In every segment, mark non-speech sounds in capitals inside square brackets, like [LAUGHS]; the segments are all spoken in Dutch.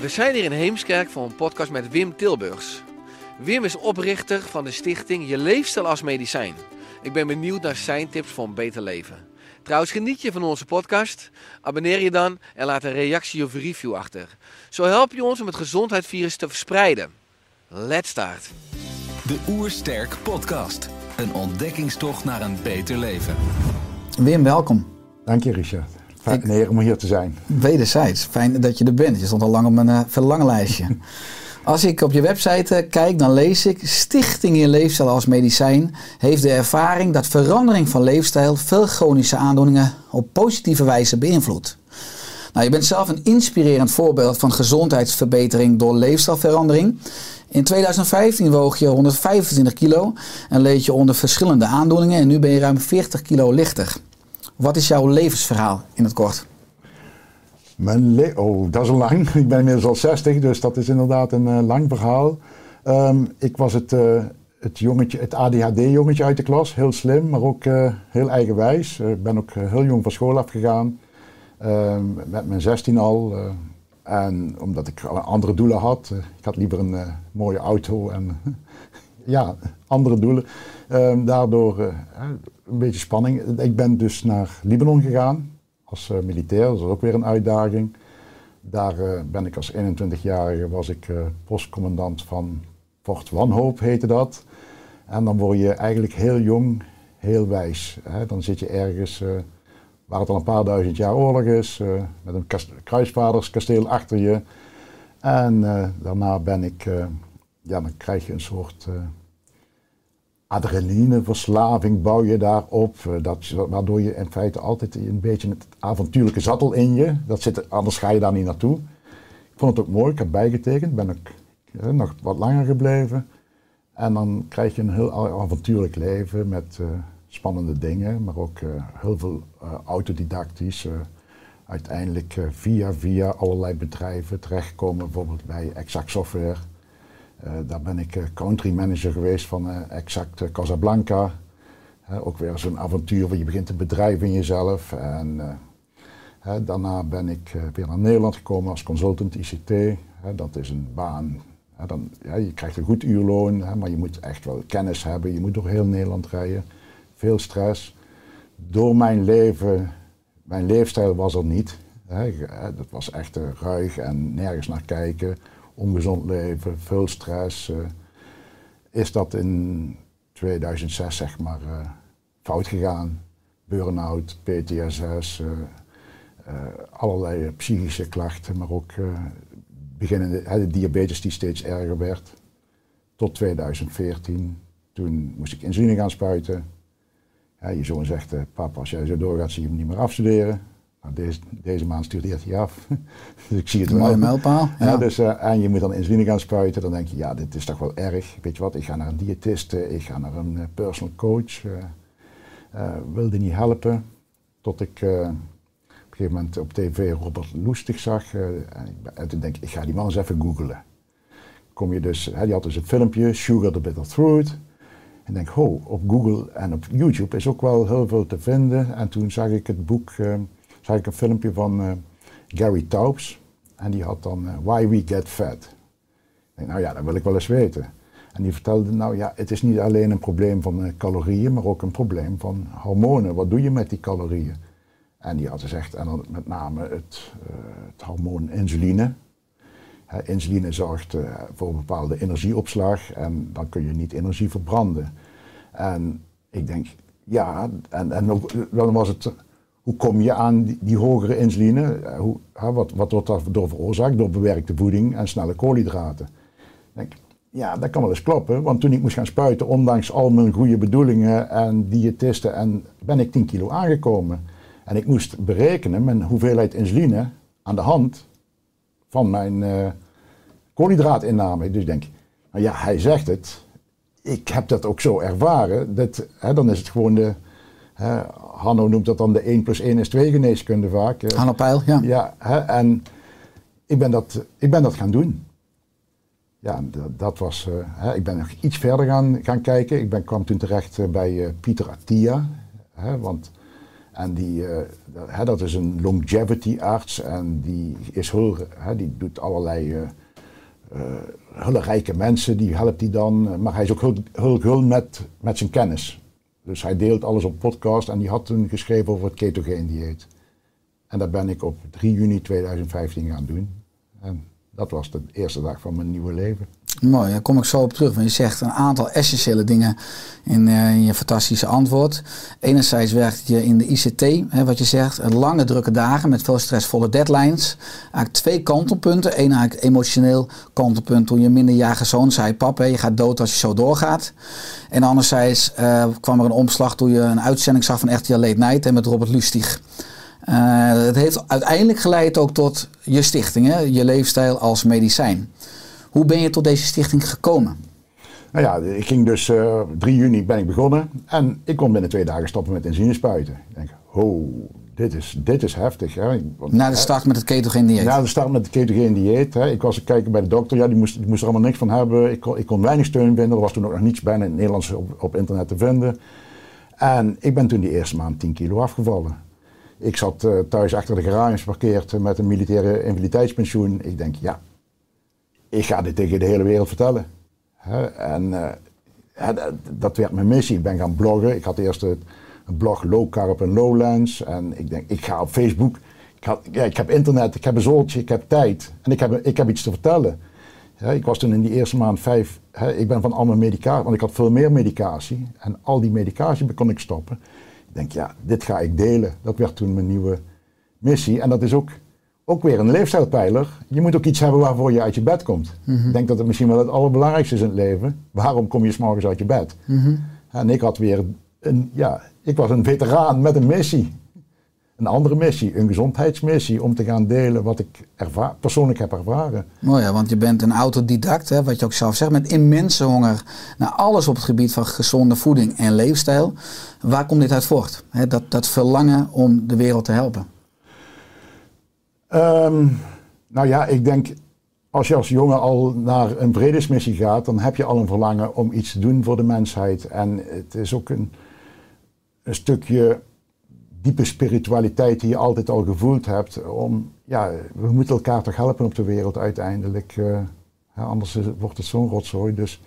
We zijn hier in Heemskerk voor een podcast met Wim Tilburgs. Wim is oprichter van de stichting Je Leefstijl als Medicijn. Ik ben benieuwd naar zijn tips voor een beter leven. Trouwens, geniet je van onze podcast? Abonneer je dan en laat een reactie of review achter. Zo help je ons om het gezondheidsvirus te verspreiden. Let's start. De Oersterk Podcast. Een ontdekkingstocht naar een beter leven. Wim, welkom. Dank je Richard. Fijn Ik- om hier te zijn. Wederzijds. Fijn dat je er bent. Je stond al lang op mijn uh, verlanglijstje. [LAUGHS] Als ik op je website eh, kijk, dan lees ik... Stichting Je Leefstijl als Medicijn heeft de ervaring... dat verandering van leefstijl veel chronische aandoeningen... op positieve wijze beïnvloedt. Nou, je bent zelf een inspirerend voorbeeld van gezondheidsverbetering door leefstijlverandering. In 2015 woog je 125 kilo en leed je onder verschillende aandoeningen... en nu ben je ruim 40 kilo lichter. Wat is jouw levensverhaal in het kort? Mijn le- oh, dat is lang. [LAUGHS] Ik ben inmiddels al 60, dus dat is inderdaad een eh, lang verhaal. Ehm, ik was het, eh, het, jongetje, het ADHD-jongetje uit de klas. Heel slim, maar ook eh, heel eigenwijs. Ik ben ook heel jong van school afgegaan. Ehm, met mijn 16 al. en omdat ik andere doelen had. ik had liever een mooie auto en [LAUGHS] ja, andere doelen. Ehm, daardoor een beetje spanning. Ik ben dus naar Libanon gegaan als eh, militair. Dat was ook weer een uitdaging. Daar eh, ben ik als 21-jarige was ik eh, postcommandant van Fort Wanhoop heette dat. En dan word je eigenlijk heel jong, heel wijs. Hè? Dan zit je ergens eh, waar het al een paar duizend jaar oorlog is, met een kast- kruisvaderskasteel achter je. En daarna ben ik, ja, dan krijg je een soort adrenalineverslaving bouw je daarop. eh, dat, waardoor je in feite altijd een beetje het avontuurlijke zattel in je. Dat zit, anders ga je daar niet naartoe. Ik vond het ook mooi, ik heb bijgetekend, ben ook eh, nog wat langer gebleven. En dan krijg je een heel avontuurlijk leven met eh, spannende dingen, maar ook heel veel eh, autodidactisch. uiteindelijk via via allerlei bedrijven terechtkomen, bijvoorbeeld bij Exact Software. Eh, daar ben ik eh, country manager geweest van eh, Exact Casablanca. Ook weer zo'n avontuur waar je begint een bedrijf in jezelf. En, daarna ben ik weer naar Nederland gekomen als consultant ICT. Dat is een baan. Dan, ja, je krijgt een goed uurloon, maar je moet echt wel kennis hebben. Je moet door heel Nederland rijden. Veel stress. Door mijn leven, mijn leefstijl was er niet. Dat was echt ruig en nergens naar kijken. Ongezond leven, veel stress. eh, is dat in 2006 zeg maar eh, fout gegaan. Burn-out, PTSS, eh, allerlei psychische klachten, maar ook beginnende de diabetes die steeds erger werd. Tot 2014. Toen moest ik insuline gaan spuiten. Je zoon zegt, papa, als jij zo doorgaat, zie je hem niet meer afstuderen. Nou, deze, deze maand studeert hij af. [LAUGHS] dus ik zie het Een wel. mooie mijlpaal. Ja, Ja. dus, eh, en je moet dan insuline gaan spuiten. Dan denk je, ja, dit is toch wel erg. Weet je wat, ik ga naar een diëtiste, ik ga naar een eh, personal coach. eh eh, wilde niet helpen. Tot ik op een gegeven moment op tv Robert Loestig zag. en, toen denk ik, ik ga die man eens even googlen. Kom je dus, hè, die had dus een filmpje, Sugar the Bitter Fruit. En denk, ho, op Google en op YouTube is ook wel heel veel te vinden. En toen zag ik het boek, zag ik een filmpje van eh, Gary Taubes. En die had dan eh, Why We Get Fat. Ik denk, nou ja, dat wil ik wel eens weten. En die vertelde, nou ja, het is niet alleen een probleem van eh, calorieën, maar ook een probleem van hormonen. Wat doe je met die calorieën? En die had gezegd, en dan met name het, het hormoon insuline. Insuline zorgt voor een bepaalde energieopslag en dan kun je niet energie verbranden. En ik denk, ja, en, en dan was het, hoe kom je aan die, hogere insuline? Hoe, wat, wat wordt daardoor veroorzaakt? Door bewerkte voeding en snelle koolhydraten. Denk, ja, dat kan wel eens kloppen, want toen ik moest gaan spuiten, ondanks al mijn goede bedoelingen en diëtisten, en ben ik 10 kilo aangekomen. En ik moest berekenen mijn hoeveelheid insuline aan de hand van mijn eh koolhydraatinname. Dus ik denk, nou ja, hij zegt het. Ik heb dat ook zo ervaren. Dat, hè, dan is het gewoon de, hè, Hanno noemt dat dan de 1 plus 1 is 2 geneeskunde vaak. Hanno Peil, ja. Ja, hè, en ik ben, dat, ik ben dat gaan doen. Ja, dat, dat was, eh, hè, ik ben nog iets verder gaan, gaan kijken. Ik ben, kwam toen terecht eh, bij eh, Pieter Attia. Hè, want, en die, dat- hè, dat is een longevity arts en die, is heel, hè, die doet allerlei eh, hele rijke mensen, die helpt die dan. Maar hij is ook heel, heel gul met, met zijn kennis. Dus hij deelt alles op podcast en die had toen geschreven over het ketogeen dieet. En dat ben ik op 3 juni 2015 gaan doen. En dat was de eerste dag van mijn nieuwe leven. Mooi, daar kom ik zo op terug. Want je zegt een aantal essentiële dingen in, eh, je fantastische antwoord. Enerzijds werkt je in de ICT, hè, wat je zegt. eh, Lange drukke dagen met veel stressvolle deadlines. Eigenlijk twee kantelpunten. Eén eigenlijk emotioneel kantelpunt toen je minderjarige zoon zei... pap, hè, je gaat dood als je zo doorgaat. En anderzijds eh, kwam er een omslag toen je een uitzending zag van RTL Late Night... hè, met Robert Lustig. Eh, het heeft uiteindelijk geleid ook tot je stichting, hè? je leefstijl als medicijn. Hoe ben je tot deze stichting gekomen? Nou ja, ik ging dus eh 3 juni ben ik begonnen. En ik kon binnen twee dagen stoppen met insuline spuiten. Ik denk, ho, dit is, dit is heftig. Hè. Want, Na de start met het ketogeen dieet. Na de start met het ketogeen dieet. Hè. Ik was kijken bij de dokter. Ja, die moest, die moest er allemaal niks van hebben. Ik kon, ik kon weinig steun vinden. Er was toen ook nog niets bijna in het Nederlands op, op internet te vinden. En ik ben toen die eerste maand 10 kilo afgevallen. Ik zat eh, thuis achter de garage geparkeerd met een militaire invaliditeitspensioen. Ik denk, ja, ik ga dit tegen de hele wereld vertellen. En eh, dat, werd mijn missie. Ik ben gaan bloggen. Ik had eerst een blog Low Carb en Lowlands. En ik denk, ik ga op Facebook. Ik, had, ja, ik heb internet, ik heb een zoltje, ik heb tijd. En ik heb, ik heb iets te vertellen. Ja, ik was toen in die eerste maand vijf. Hè, ik ben van al mijn medicatie, want ik had veel meer medicatie. En al die medicatie kon ik stoppen. Ik denk, ja, dit ga ik delen. Dat werd toen mijn nieuwe missie. En dat is ook, ook weer een leefstijlpijler. Je moet ook iets hebben waarvoor je uit je bed komt. Ik denk dat het misschien wel het allerbelangrijkste is in het leven. Waarom kom je s'morgens uit je bed? En ik had weer een, ja, ik was een veteraan met een missie. Een andere missie, een gezondheidsmissie, om te gaan delen wat ik erva- persoonlijk heb ervaren. Mooi, hè, want je bent een autodidact, hè, wat je ook zelf zegt, met immense honger naar alles op het gebied van gezonde voeding en leefstijl. Waar komt dit uit voort? Hè, dat, dat verlangen om de wereld te helpen. Ehm, nou ja, ik denk, als je als jongen al naar een vredesmissie gaat, dan heb je al een verlangen om iets te doen voor de mensheid. En het is ook een, een stukje diepe spiritualiteit die je altijd al gevoeld hebt. Om, ja, we moeten elkaar toch helpen op de wereld uiteindelijk. eh, anders wordt het zo'n rotzooi. Dus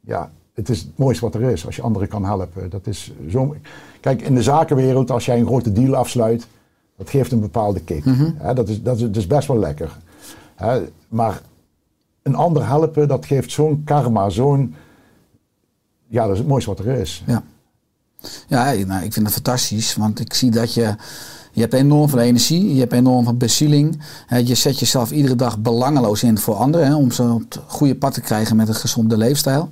ja, het is het mooiste wat er is als je anderen kan helpen. Dat is zo. Kijk, in de zakenwereld, als jij een grote deal afsluit, dat geeft een bepaalde kick. Hè, dat, is, dat, is, dat is best wel lekker. Maar een ander helpen, dat geeft zo'n karma, zo'n. Ja, dat is het mooiste wat er is. Ja, ja nou, ik vind het fantastisch, want ik zie dat je, je hebt enorm veel energie, je hebt enorm veel bezieling. Je zet jezelf iedere dag belangeloos in voor anderen, hè, om ze op het goede pad te krijgen met een gezonde leefstijl.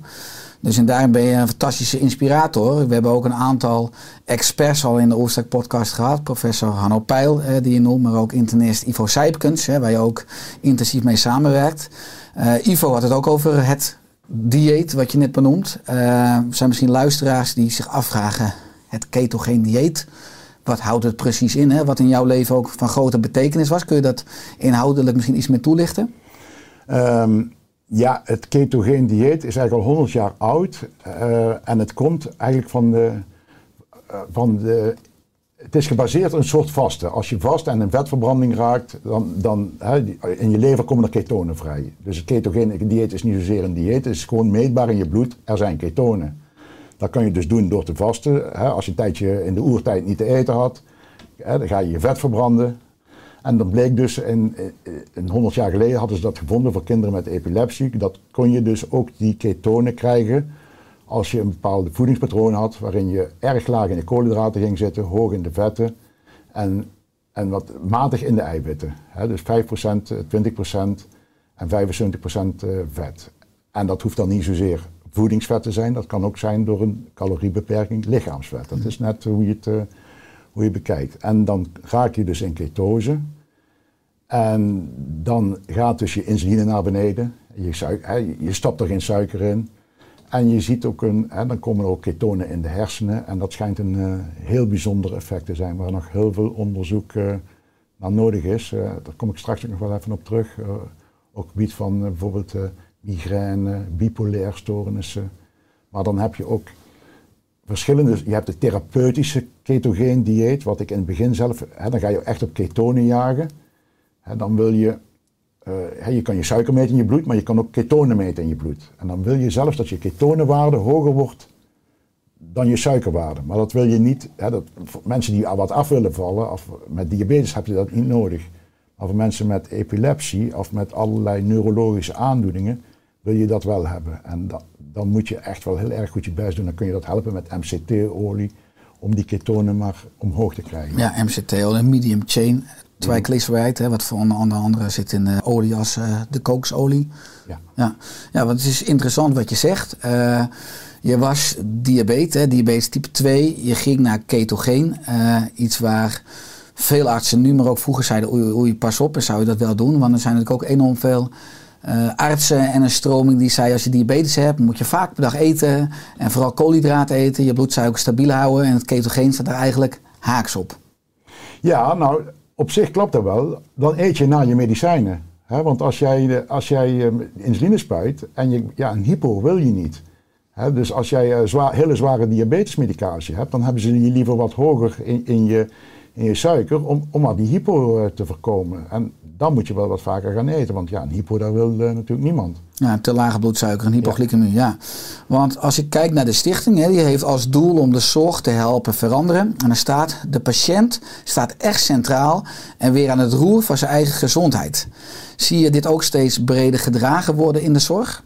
Dus en daarin ben je een fantastische inspirator. We hebben ook een aantal experts al in de Oorsterk podcast gehad. Professor Hanno Peil, eh, die je noemt, maar ook internist Ivo Sijpkens, hè, waar je ook intensief mee samenwerkt. Eh, Ivo had het ook over het dieet, wat je net benoemt. Eh, er zijn misschien luisteraars die zich afvragen, het ketogeen dieet, wat houdt het precies in? Hè? Wat in jouw leven ook van grote betekenis was. Kun je dat inhoudelijk misschien iets meer toelichten? Ehm, ja, het ketogeen dieet is eigenlijk al 100 jaar oud. eh, en het komt eigenlijk van de, eh, van de. Het is gebaseerd op een soort vasten. Als je vast en in vetverbranding raakt, dan, dan in je lever komen er ketonen vrij. Dus het ketogeen dieet is niet zozeer een dieet, het is gewoon meetbaar in je bloed. Er zijn ketonen. Dat kan je dus doen door te vasten. Als je een tijdje in de oertijd niet te eten had, dan ga je je vet verbranden. En dat bleek dus, in, in 100 jaar geleden hadden ze dat gevonden voor kinderen met epilepsie. Dat kon je dus ook die ketonen krijgen als je een bepaalde voedingspatroon had waarin je erg laag in de koolhydraten ging zitten, hoog in de vetten en, en wat matig in de eiwitten. Dus 5%, 20% en 75% eh, vet. En dat hoeft dan niet zozeer voedingsvet te zijn, dat kan ook zijn door een caloriebeperking lichaamsvet. Dat is net hoe je het eh, hoe je bekijkt. En dan raak je dus in ketose. En dan gaat dus je insuline naar beneden. Je, suiker, je stopt er geen suiker in. En je ziet ook een, hè, dan komen er ook ketonen in de hersenen. En dat schijnt een uh, heel bijzonder effect te zijn, waar nog heel veel onderzoek uh, naar nodig is. Uh, daar kom ik straks nog wel even op terug. ook gebied van bijvoorbeeld migraine, bipolaire stoornissen. Maar dan heb je ook verschillende. Je hebt de therapeutische ketogeen dieet, wat ik in het begin zelf. Hè, dan ga je echt op ketonen jagen. Dan wil je. Uh, je kan je suiker meten in je bloed, maar je kan ook ketonen meten in je bloed. En dan wil je zelfs dat je ketonenwaarde hoger wordt dan je suikerwaarde. Maar dat wil je niet. Dat, voor mensen die wat af willen vallen, of met diabetes heb je dat niet nodig. Maar voor mensen met epilepsie of met allerlei neurologische aandoeningen wil je dat wel hebben. En dan moet je echt wel heel erg goed je best doen. Dan kun je dat helpen met MCT-olie om die ketonen maar omhoog te krijgen. Ja, MCT-olie, medium chain triglyceride, hè, wat voor onder andere zit in de olie als uh, de koksolie. Ja. Ja. ja, want het is interessant wat je zegt. Uh, je was diabetes, diabetes type 2. Je ging naar ketogeen. Uh, iets waar veel artsen nu, maar ook vroeger zeiden, oei, oei, pas op, en zou je dat wel doen? Want er zijn natuurlijk ook enorm veel uh, artsen en een stroming die zei als je diabetes hebt, moet je vaak per dag eten en vooral koolhydraten eten, je bloedsuiker stabiel houden en het ketogeen staat er eigenlijk haaks op. Ja, nou op zich klopt dat wel. Dan eet je na je medicijnen. Hè? Want als jij, als jij uh, insuline spuit en je, ja, een hypo wil je niet. Hè? Dus als jij uh, zwaar, hele zware diabetesmedicatie hebt, dan hebben ze je liever wat hoger in, in, je, in je suiker om, om maar die hypo te voorkomen. En dan moet je wel wat vaker gaan eten. Want ja, een hypo, daar wil uh, natuurlijk niemand. Ja, te lage bloedsuiker en hypoglycemie, ja. ja. Want als je kijkt naar de stichting, hè, die heeft als doel om de zorg te helpen veranderen. En er staat, de patiënt staat echt centraal en weer aan het roer van zijn eigen gezondheid. Zie je dit ook steeds breder gedragen worden in de zorg?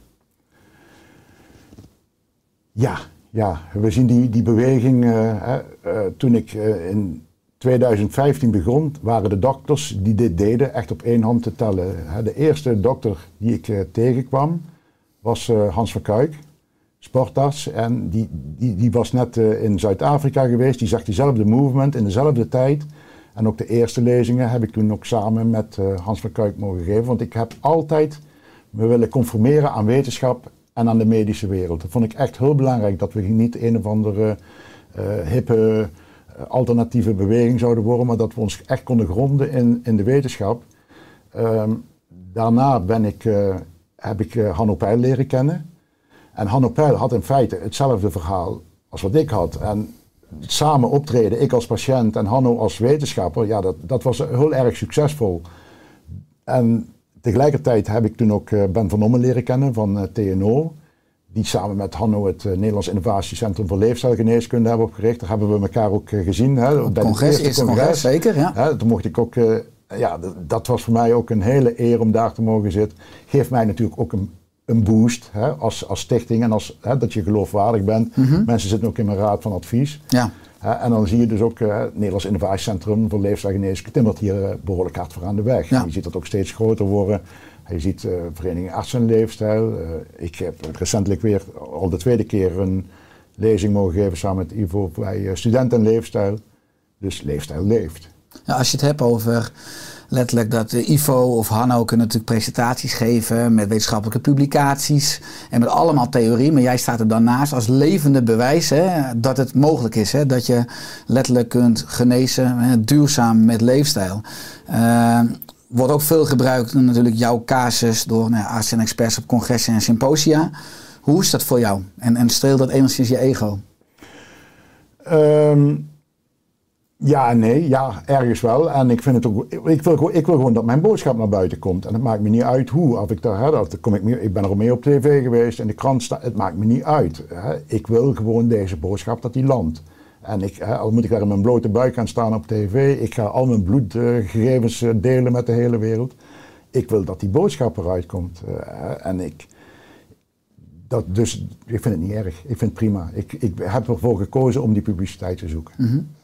Ja, ja. we zien die, die beweging. Uh, uh, toen ik in 2015 begon, waren de dokters die dit deden echt op één hand te tellen. De eerste dokter die ik eh, tegenkwam was eh, Hans van Kuik, sportarts. En die, die, die was net eh, in Zuid-Afrika geweest. Die zag diezelfde movement in dezelfde tijd. En ook de eerste lezingen heb ik toen ook samen met Hans van Kuik mogen geven. Want ik heb altijd me willen conformeren aan wetenschap en aan de medische wereld. Dat vond ik echt heel belangrijk. Dat we niet een of andere hippe alternatieve beweging zouden worden, maar dat we ons echt konden gronden in, in de wetenschap. Ehm, daarna ben ik, uh, heb ik uh, Hanno Peil leren kennen. En Hanno Peil had in feite hetzelfde verhaal als wat ik had. En samen optreden, ik als patiënt en Hanno als wetenschapper, ja, dat, dat was heel erg succesvol. En tegelijkertijd heb ik toen ook Ben van Ommen leren kennen van TNO die samen met Hanno het uh, Nederlands Innovatiecentrum voor Leefstijlgeneeskunde hebben opgericht. Daar hebben we elkaar ook uh, gezien. Hè, Op bij congres, het eerste congres, congres, zeker. Ja. Hè, toen mocht ik ook, uh, ja, dat was voor mij ook een hele eer om daar te mogen zitten. Geeft mij natuurlijk ook een, een boost hè, als, als stichting en als, hè, dat je geloofwaardig bent. Mm -hmm. Mensen zitten ook in mijn raad van advies. Ja. en dan zie je dus ook het Nederlands Innovatiecentrum voor Leefstijlgeneeskunde timmert hier behoorlijk hard voor aan de weg. Ja. Je ziet dat ook steeds groter worden. Je ziet uh, Vereniging Arts en Leefstijl. Uh, ik heb recentelijk weer al de tweede keer een lezing mogen geven samen met Ivo bij uh, Studenten Leefstijl. Dus leefstijl leeft. Ja, als je het hebt over letterlijk dat Ivo of Hanno kunnen natuurlijk presentaties geven met wetenschappelijke publicaties en met allemaal theorie. Maar jij staat er dan naast als levende bewijs hè, dat het mogelijk is. Hè, dat je letterlijk kunt genezen hè, duurzaam met leefstijl wordt ook veel gebruikt, natuurlijk jouw casus, door nou, artsen en experts op congressen en symposia. Hoe is dat voor jou? En, en streelt dat enigszins je ego? Um, ja nee. Ja, ergens wel. En ik, vind het ook, ik, wil, ik wil gewoon dat mijn boodschap naar buiten komt. En het maakt me niet uit hoe. Of ik, daar, dat kom ik, mee, ik ben er al mee op tv geweest, in de krant staat. Het maakt me niet uit. Hè. Ik wil gewoon deze boodschap dat die landt. En ik, hè, al moet ik daar in mijn blote buik gaan staan op tv, ik ga al mijn bloedgegevens eh, delen met de hele wereld. Ik wil dat die boodschap eruit komt. eh, en ik, dat, dus ik vind het niet erg. Ik vind het prima. Ik, ik heb ervoor gekozen om die publiciteit te zoeken.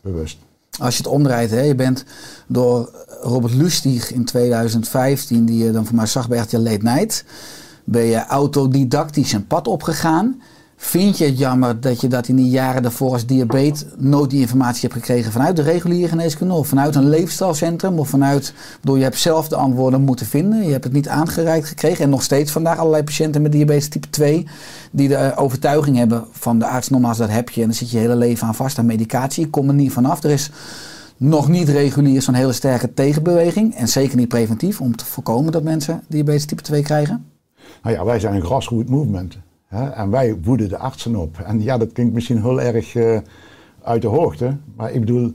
Bewust. Als je het omdraait, hè, je bent door Robert Lustig in 2015, die je dan voor mij zag bij RTL Late Night, ben je autodidactisch een pad opgegaan. Vind je het jammer dat je dat in die jaren daarvoor als diabetes nooit die informatie hebt gekregen vanuit de reguliere geneeskunde of vanuit een leefstijlcentrum of vanuit, bedoel, je hebt zelf de antwoorden moeten vinden, je hebt het niet aangereikt gekregen en nog steeds vandaag allerlei patiënten met diabetes type 2 die de eh, overtuiging hebben van de arts, nogmaals dat heb je en dan zit je hele leven aan vast aan medicatie, komt er niet vanaf. Er is nog niet regulier zo'n hele sterke tegenbeweging en zeker niet preventief om te voorkomen dat mensen diabetes type 2 krijgen. Nou ja, wij zijn een grassroot movement. Hè? En wij voeden de artsen op. En ja, dat klinkt misschien heel erg eh, uit de hoogte. Maar ik bedoel,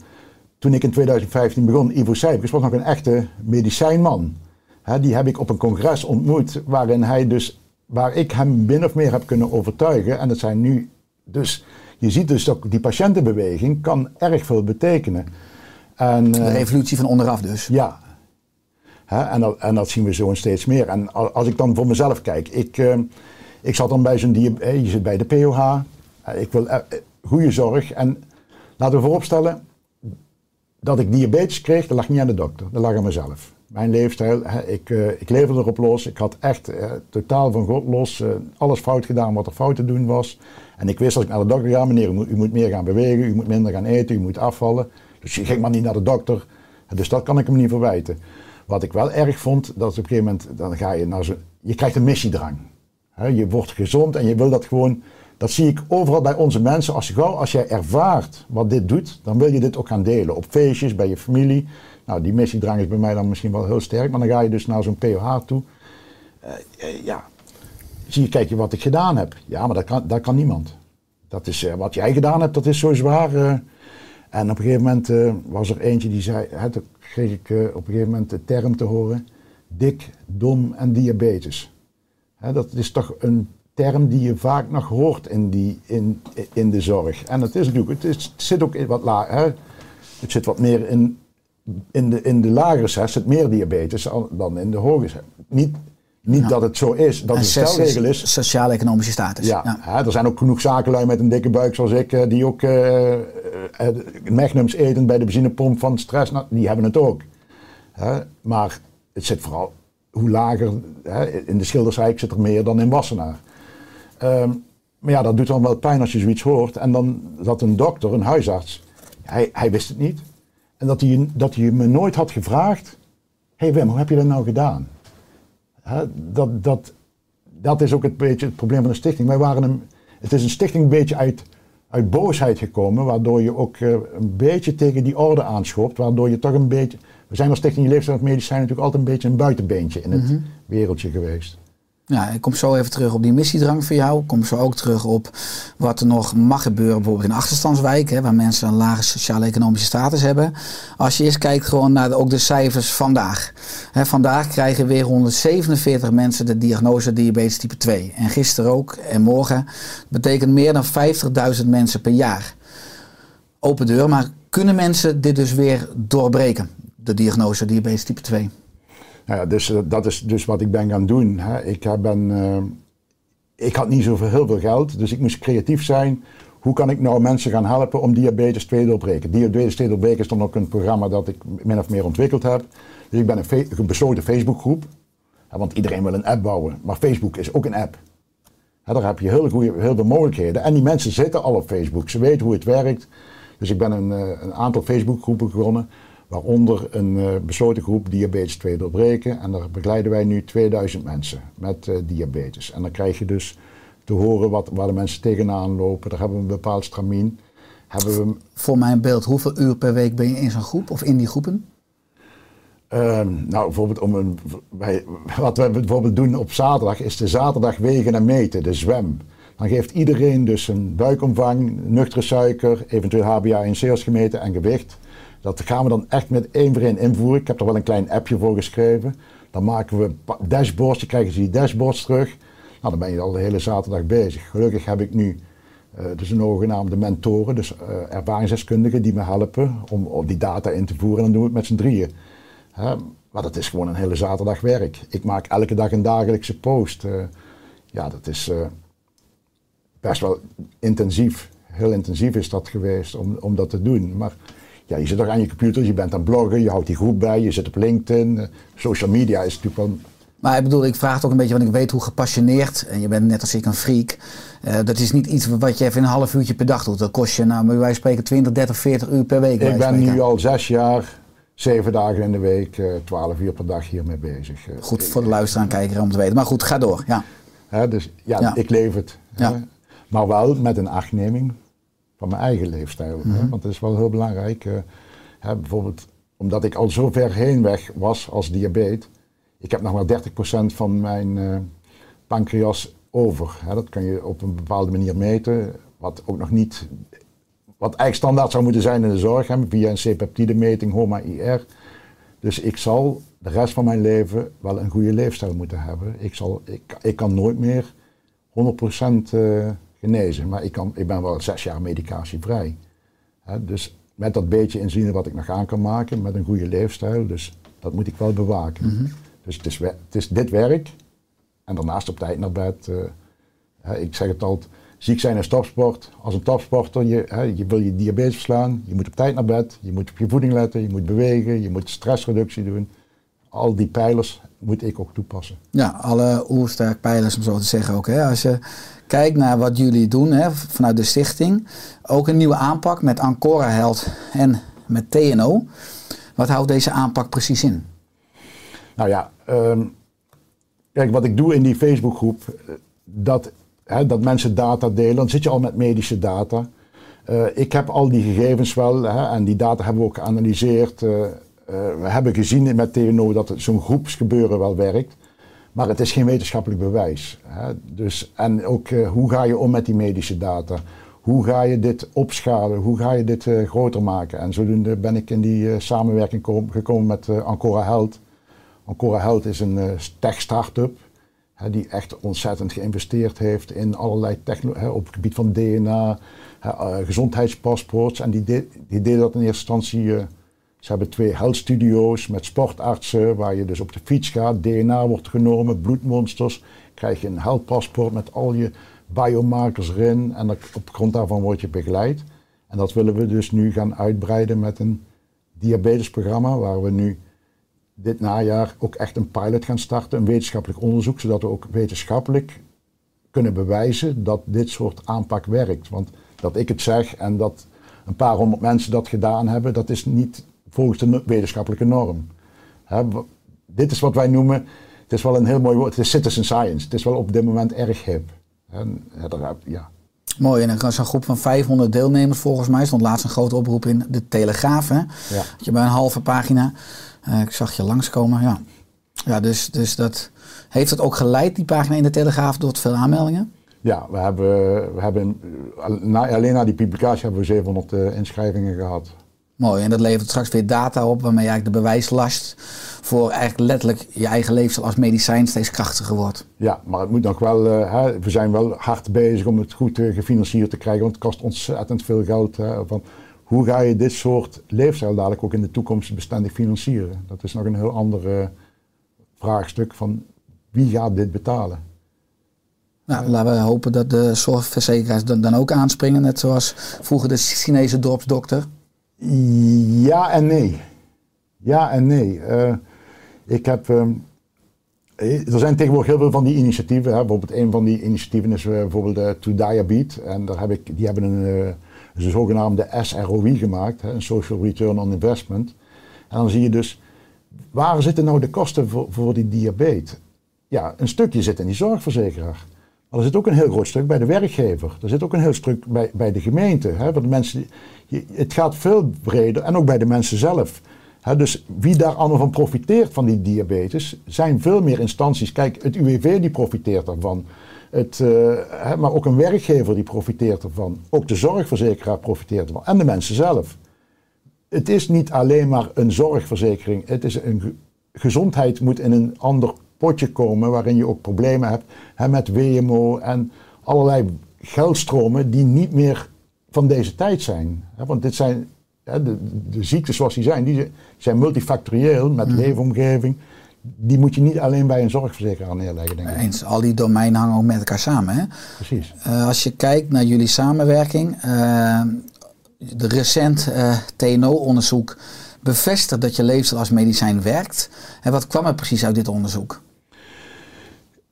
toen ik in 2015 begon, Ivo Sijpkes was nog een echte medicijnman. Hè, die heb ik op een congres ontmoet waarin hij dus, waar ik hem min of meer heb kunnen overtuigen. En dat zijn nu, dus je ziet dus dat die patiëntenbeweging kan erg veel betekenen. En, De eh, revolutie van onderaf dus. ja. Hè, en, dat, en dat zien we zo steeds meer. En al- als ik dan voor mezelf kijk, ik, eh, ik zat dan bij zo'n dia- eh, je zit bij de POH. Eh, ik wil eh, goede zorg. En laten we vooropstellen dat ik diabetes kreeg, dat lag niet aan de dokter, dat lag aan mezelf. Mijn leefstijl, ik, ik leefde erop los. Ik had echt totaal van God los alles fout gedaan wat er fout te doen was. En ik wist als ik naar de dokter ga, meneer, u moet, meer gaan bewegen, u moet minder gaan eten, u moet afvallen. Dus je ging maar niet naar de dokter. Dus dat kan ik hem niet verwijten. Wat ik wel erg vond, dat op een gegeven moment, dan ga je naar je krijgt een missiedrang. Je wordt gezond en je wil dat gewoon, dat zie ik overal bij onze mensen. Als, gauw- als jij ervaart wat dit doet, dan wil je dit ook gaan delen. Op feestjes, bij je familie. Nou, die missiedrang is bij mij dan misschien wel heel sterk, maar dan ga je dus naar zo'n POH toe. Eh, eh, ja, zie je, kijk je wat ik gedaan heb. Ja, maar dat kan, dat kan niemand. Dat is, eh, wat jij gedaan hebt, dat is zo zwaar. en op een gegeven moment was er eentje die zei, toen kreeg ik op een gegeven moment de term te horen, dik, dom en diabetes. Dat is toch een term die je vaak nog hoort in, die, in, in de zorg. En het is natuurlijk, het, is, het zit ook in wat lager, het zit wat meer in, in, de, in de lagere zit meer diabetes dan in de zes. Niet, niet dat het zo is, dat En het een stelregel is. Sociaal-economische status. Ja, Hè, er zijn ook genoeg zakenlui met een dikke buik zoals ik, eh, die ook eh, magnums eten bij de benzinepomp van stress. Nou, die hebben het ook. Hè, maar het zit vooral, hoe lager, hè, in de Schilderswijk zit er meer dan in Wassenaar. Ehm, maar ja, dat doet dan wel pijn als je zoiets hoort. En dan dat een dokter, een huisarts, hij, hij wist het niet. En dat hij, dat hij me nooit had gevraagd, hé hey Wim, hoe heb je dat nou gedaan? Dat, dat, dat is ook het, beetje het probleem van de stichting. Wij waren een, het is een stichting een beetje uit, uit boosheid gekomen, waardoor je ook eh, een beetje tegen die orde aanschopt, waardoor je toch een beetje... We zijn als Stichting Leefstijl en Medicijn natuurlijk altijd een beetje een buitenbeentje in het wereldje geweest. Ja, ik kom zo even terug op die missiedrang voor jou. Ik kom zo ook terug op wat er nog mag gebeuren, bijvoorbeeld in achterstandswijk, hè, waar mensen een lage sociaal-economische status hebben. Als je eerst kijkt gewoon naar de, ook de cijfers vandaag. Vandaag krijgen weer 147 mensen de diagnose diabetes type 2. En gisteren ook en morgen. Dat betekent meer dan 50.000 mensen per jaar. Open deur, maar kunnen mensen dit dus weer doorbreken? De diagnose diabetes type 2. Nou ja, dus eh, dat is dus wat ik ben gaan doen. Hè. Ik, ben, eh, ik had niet zoveel heel veel geld, dus ik moest creatief zijn. Hoe kan ik nou mensen gaan helpen om diabetes 2 te doorbreken? Diabetes 2 doorbreken is dan ook een programma dat ik min of meer ontwikkeld heb. Dus ik ben een, een besloten Facebookgroep. Want iedereen wil een app bouwen, maar Facebook is ook een app. Daar heb je heel, goeie, heel veel mogelijkheden. En die mensen zitten al op Facebook, ze weten hoe het werkt. Dus ik ben een, eh, een aantal Facebookgroepen begonnen. Waaronder een eh, besloten groep diabetes 2 doorbreken. En daar begeleiden wij nu 2000 mensen met eh, diabetes. En dan krijg je dus te horen wat, waar de mensen tegenaan lopen. Daar hebben we een bepaald stramien. Hebben we, Voor mijn beeld, hoeveel uur per week ben je in zo'n groep of in die groepen? ehm, nou, bijvoorbeeld om een, wij, wat we bijvoorbeeld doen op zaterdag is de zaterdag wegen en meten, de zwem. Dan geeft iedereen dus een buikomvang, nuchtere suiker, eventueel HbA1c gemeten en gewicht. Dat gaan we dan echt met één voor één invoeren. Ik heb er wel een klein appje voor geschreven. Dan maken we dashboards, krijgen ze die dashboards terug. Nou, dan ben je al de hele zaterdag bezig. Gelukkig heb ik nu Eh, dus een zogenaamde mentoren, dus eh, ervaringsdeskundigen die me helpen om, om die data in te voeren. En dan doen we het met z'n drieën. Maar dat is gewoon een hele zaterdag werk. Ik maak elke dag een dagelijkse post. Eh, ja, dat is best wel intensief. Heel intensief is dat geweest om, om dat te doen. Maar ja, je zit toch aan je computer, je bent aan bloggen, je houdt die groep bij, je zit op LinkedIn. Social media is natuurlijk wel Maar ik bedoel, ik vraag het ook een beetje, want ik weet hoe gepassioneerd, en je bent net als ik een freak. eh, dat is niet iets wat je even een half uurtje per dag doet. Dat kost je, nou, van spreken 20, 30, 40 uur per week. Ik ben nu al zes jaar, zeven dagen in de week, eh, twaalf uur per dag hiermee bezig. Eh, Goed voor de luisteraar en kijker om te weten. Maar goed, ga door. Ja. Hè, dus ja, Ja. ik leef het. Ja. Maar wel met een achtneming van mijn eigen leefstijl. hè. Mhm. Want dat is wel heel belangrijk. eh, hè, bijvoorbeeld omdat ik al zo ver heen weg was als diabetes. Ik heb nog maar 30% van mijn eh, pancreas over. Hè. Dat kan je op een bepaalde manier meten. Wat ook nog niet... Wat eigenlijk standaard zou moeten zijn in de zorg. Hè, via een C-peptide meting, HOMA-IR. Dus ik zal de rest van mijn leven wel een goede leefstijl moeten hebben. Ik, zal, ik, ik kan nooit meer 100% eh, genezen, maar ik, kan, ik ben wel zes jaar medicatievrij. Hè, dus met dat beetje inzien wat ik nog aan kan maken, met een goede leefstijl, dus dat moet ik wel bewaken. Dus het is, het is dit werk en daarnaast op tijd naar bed. eh, ik zeg het altijd, ziek zijn is topsport. Als een topsporter, je, je wil je diabetes verslaan, je moet op tijd naar bed, je moet op je voeding letten, je moet bewegen, je moet stressreductie doen. Al die pijlers moet ik ook toepassen. Ja, alle oersterk pijlers om zo te zeggen ook. Hè. Als je kijkt naar wat jullie doen hè, vanuit de stichting. Ook een nieuwe aanpak met Ancora Held en met TNO. Wat houdt deze aanpak precies in? Nou ja, ehm, kijk, wat ik doe in die Facebookgroep, eh, dat, hè, dat mensen data delen, dan zit je al met medische data. Eh, ik heb al die gegevens wel hè, en die data hebben we ook geanalyseerd. Eh, we hebben gezien met TNO dat zo'n groepsgebeuren wel werkt. Maar het is geen wetenschappelijk bewijs. Hè. Dus, en ook eh, hoe ga je om met die medische data? Hoe ga je dit opschalen? Hoe ga je dit eh, groter maken? En zodoende ben ik in die eh, samenwerking kom- gekomen met Ancora Health. Ancora Health is een tech-startup die echt ontzettend geïnvesteerd heeft in allerlei technologie op het gebied van DNA, gezondheidspaspoorts. En die, de- die deden dat in eerste instantie. Ze hebben twee health studio's met sportartsen waar je dus op de fiets gaat, DNA wordt genomen, bloedmonsters, krijg je een health paspoort met al je biomarkers erin en op grond daarvan word je begeleid. En dat willen we dus nu gaan uitbreiden met een diabetesprogramma waar we nu dit najaar ook echt een pilot gaan starten, een wetenschappelijk onderzoek, zodat we ook wetenschappelijk kunnen bewijzen dat dit soort aanpak werkt. Want dat ik het zeg en dat een paar honderd mensen dat gedaan hebben, dat is niet volgens de wetenschappelijke norm. Hè, dit is wat wij noemen, het is wel een heel mooi woord, het is citizen science. Het is wel op dit moment erg hip. En, ja, Mooi, en er is een groep van 500 deelnemers volgens mij. Er stond laatst een grote oproep in de Telegraaf. Hè? Ja. Dat je bij een halve pagina. eh, ik zag je langskomen, ja. Ja, dus, dus dat heeft het ook geleid, die pagina in de Telegraaf, tot veel aanmeldingen? Ja, we hebben, we hebben eh, na- alleen na die publicatie hebben we 700 eh, inschrijvingen gehad. Mooi, en dat levert straks weer data op waarmee je eigenlijk de bewijslast voor eigenlijk letterlijk je eigen leefstijl als medicijn steeds krachtiger wordt. Ja, maar het moet nog wel, eh, hè, we zijn wel hard bezig om het goed eh, gefinancierd te krijgen, want het kost ontzettend veel geld. Hè, van, hoe ga je dit soort leefstijl dadelijk ook in de toekomst bestendig financieren? Dat is nog een heel ander eh, vraagstuk van wie gaat dit betalen? Nou, laten we hopen dat de zorgverzekeraars dan, dan ook aanspringen, net zoals vroeger de Chinese dorpsdokter. Ja en nee. Ja en nee. Eh, ik heb. ehm, eh, er zijn tegenwoordig heel veel van die initiatieven. Hè. Bijvoorbeeld een van die initiatieven is eh, bijvoorbeeld eh, To Diabetes. En daar heb ik, die hebben een, eh, een zogenaamde SROI gemaakt, hè, een Social Return on Investment. En dan zie je dus, waar zitten nou de kosten voor, voor die diabetes? Ja, een stukje zit in die zorgverzekeraar. Maar er zit ook een heel groot stuk bij de werkgever. Er zit ook een heel stuk bij, bij de gemeente. Hè, voor de mensen, het gaat veel breder en ook bij de mensen zelf. Hè, dus wie daar allemaal van profiteert van die diabetes, zijn veel meer instanties. Kijk, het UWV die profiteert daarvan. Het, eh, hè, maar ook een werkgever die profiteert ervan. Ook de zorgverzekeraar profiteert ervan. En de mensen zelf. Het is niet alleen maar een zorgverzekering. Het is een ge- gezondheid moet in een ander potje komen waarin je ook problemen hebt hè, met WMO en allerlei geldstromen die niet meer van deze tijd zijn. Hè, Want dit zijn, hè, de, de ziektes zoals die zijn, die zijn multifactorieel met leefomgeving. Die moet je niet alleen bij een zorgverzekeraar neerleggen, denk ik. Eens, al die domeinen hangen ook met elkaar samen. Hè? Precies. Eh, als je kijkt naar jullie samenwerking, eh, de recent eh, TNO-onderzoek bevestigt dat je leefstijl als medicijn werkt. En wat kwam er precies uit dit onderzoek?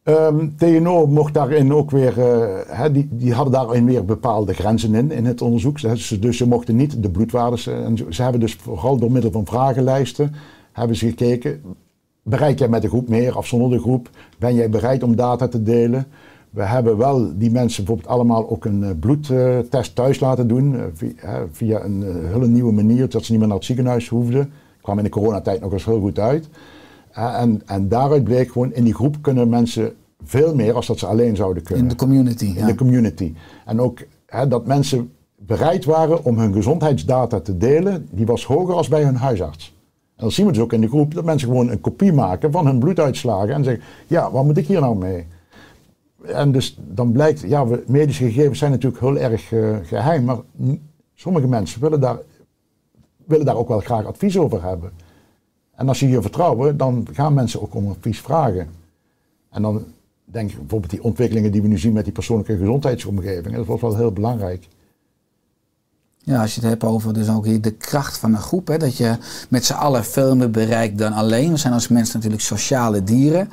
Ehm, TNO mocht daarin ook weer, eh, die, die hadden daarin weer bepaalde grenzen in, in het onderzoek. Dus, dus ze mochten niet de bloedwaardes, eh, en ze hebben dus vooral door middel van vragenlijsten, hebben ze gekeken, bereik jij met de groep meer of zonder de groep? Ben jij bereid om data te delen? We hebben wel die mensen bijvoorbeeld allemaal ook een eh, bloedtest thuis laten doen, via, een hele nieuwe manier, dat ze niet meer naar het ziekenhuis hoefden. kwam in de coronatijd nog eens heel goed uit. En, en daaruit bleek gewoon, in die groep kunnen mensen veel meer als dat ze alleen zouden kunnen. In de community. In ja. de community. En ook hè, dat mensen bereid waren om hun gezondheidsdata te delen, die was hoger als bij hun huisarts. En dan zien we dus ook in de groep dat mensen gewoon een kopie maken van hun bloeduitslagen en zeggen, ja, wat moet ik hier nou mee? En dus dan blijkt, ja, we, medische gegevens zijn natuurlijk heel erg eh, geheim, maar sommige mensen willen daar, willen daar ook wel graag advies over hebben. En als ze hier vertrouwen, dan gaan mensen ook om advies vragen. En dan denk ik bijvoorbeeld die ontwikkelingen die we nu zien met die persoonlijke gezondheidsomgeving, dat wordt wel heel belangrijk. Ja, als je het hebt over dus ook hier de kracht van een groep. Hè, dat je met z'n allen veel meer bereikt dan alleen. We zijn als mensen natuurlijk sociale dieren.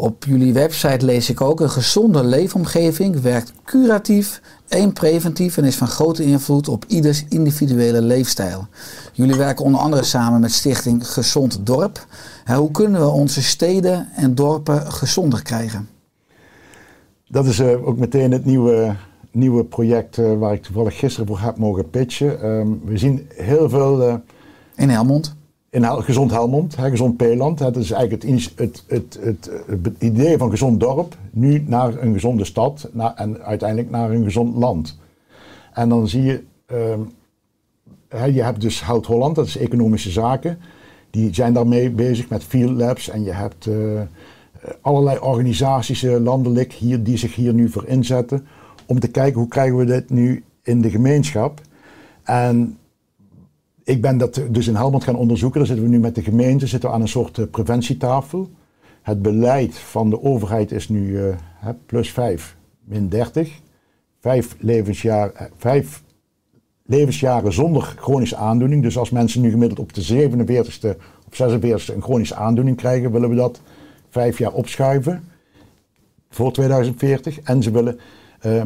Op jullie website lees ik ook, een gezonde leefomgeving werkt curatief en preventief en is van grote invloed op ieders individuele leefstijl. Jullie werken onder andere samen met stichting Gezond Dorp. Hoe kunnen we onze steden en dorpen gezonder krijgen? Dat is eh, ook meteen het nieuwe, nieuwe project eh, waar ik toevallig gisteren voor heb mogen pitchen. Ehm, we zien heel veel eh, In Helmond. In Gezond Helmond, hè, Gezond Peeland. Dat is eigenlijk het, het, het, het, idee van gezond dorp, nu naar een gezonde stad en uiteindelijk naar een gezond land. En dan zie je, ehm, hè, je hebt dus Hout Holland, dat is economische zaken. Die zijn daarmee bezig met field labs en je hebt eh, allerlei organisaties eh, landelijk hier, die zich hier nu voor inzetten. Om te kijken hoe krijgen we dit nu in de gemeenschap. En ik ben dat dus in Helmond gaan onderzoeken. Daar zitten we nu met de gemeente zitten we aan een soort eh, preventietafel. Het beleid van de overheid is nu eh, plus 5, min 30. Vijf, levensjaar, eh, levensjaren zonder chronische aandoening. Dus als mensen nu gemiddeld op de 47ste of 46ste een chronische aandoening krijgen, willen we dat vijf jaar opschuiven voor 2040. En ze willen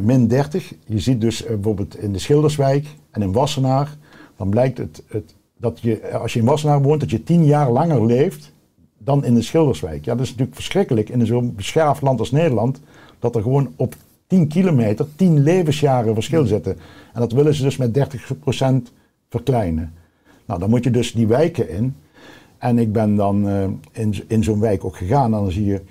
min 30. Je ziet dus bijvoorbeeld in de Schilderswijk en in Wassenaar, dan blijkt het, dat je, als je in Wassenaar woont, dat je tien jaar langer leeft dan in de Schilderswijk. Ja, dat is natuurlijk verschrikkelijk in zo'n beschaafd land als Nederland, dat er gewoon op 10 kilometer 10 levensjaren verschil zitten. En dat willen ze dus met 30% verkleinen. Nou, dan moet je dus die wijken in. En ik ben dan eh, in, in zo'n wijk ook gegaan en dan zie je,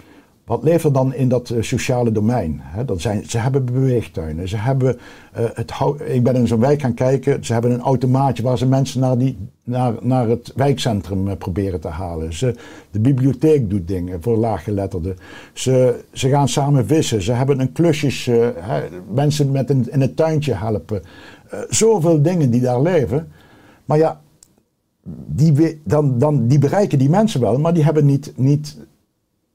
wat leeft er dan in dat eh, sociale domein? Dat zijn, ze hebben beweegtuinen, ze hebben eh, het ik ben in zo'n wijk gaan kijken, ze hebben een automaatje waar ze mensen naar, die, naar, naar het wijkcentrum eh, proberen te halen. Ze, de bibliotheek doet dingen voor laaggeletterden. Ze, ze gaan samen vissen, ze hebben een klusjes, mensen met een, in het tuintje helpen. Zoveel dingen die daar leven. Maar ja, die, dan, dan, die bereiken die mensen wel, maar die, hebben niet, niet,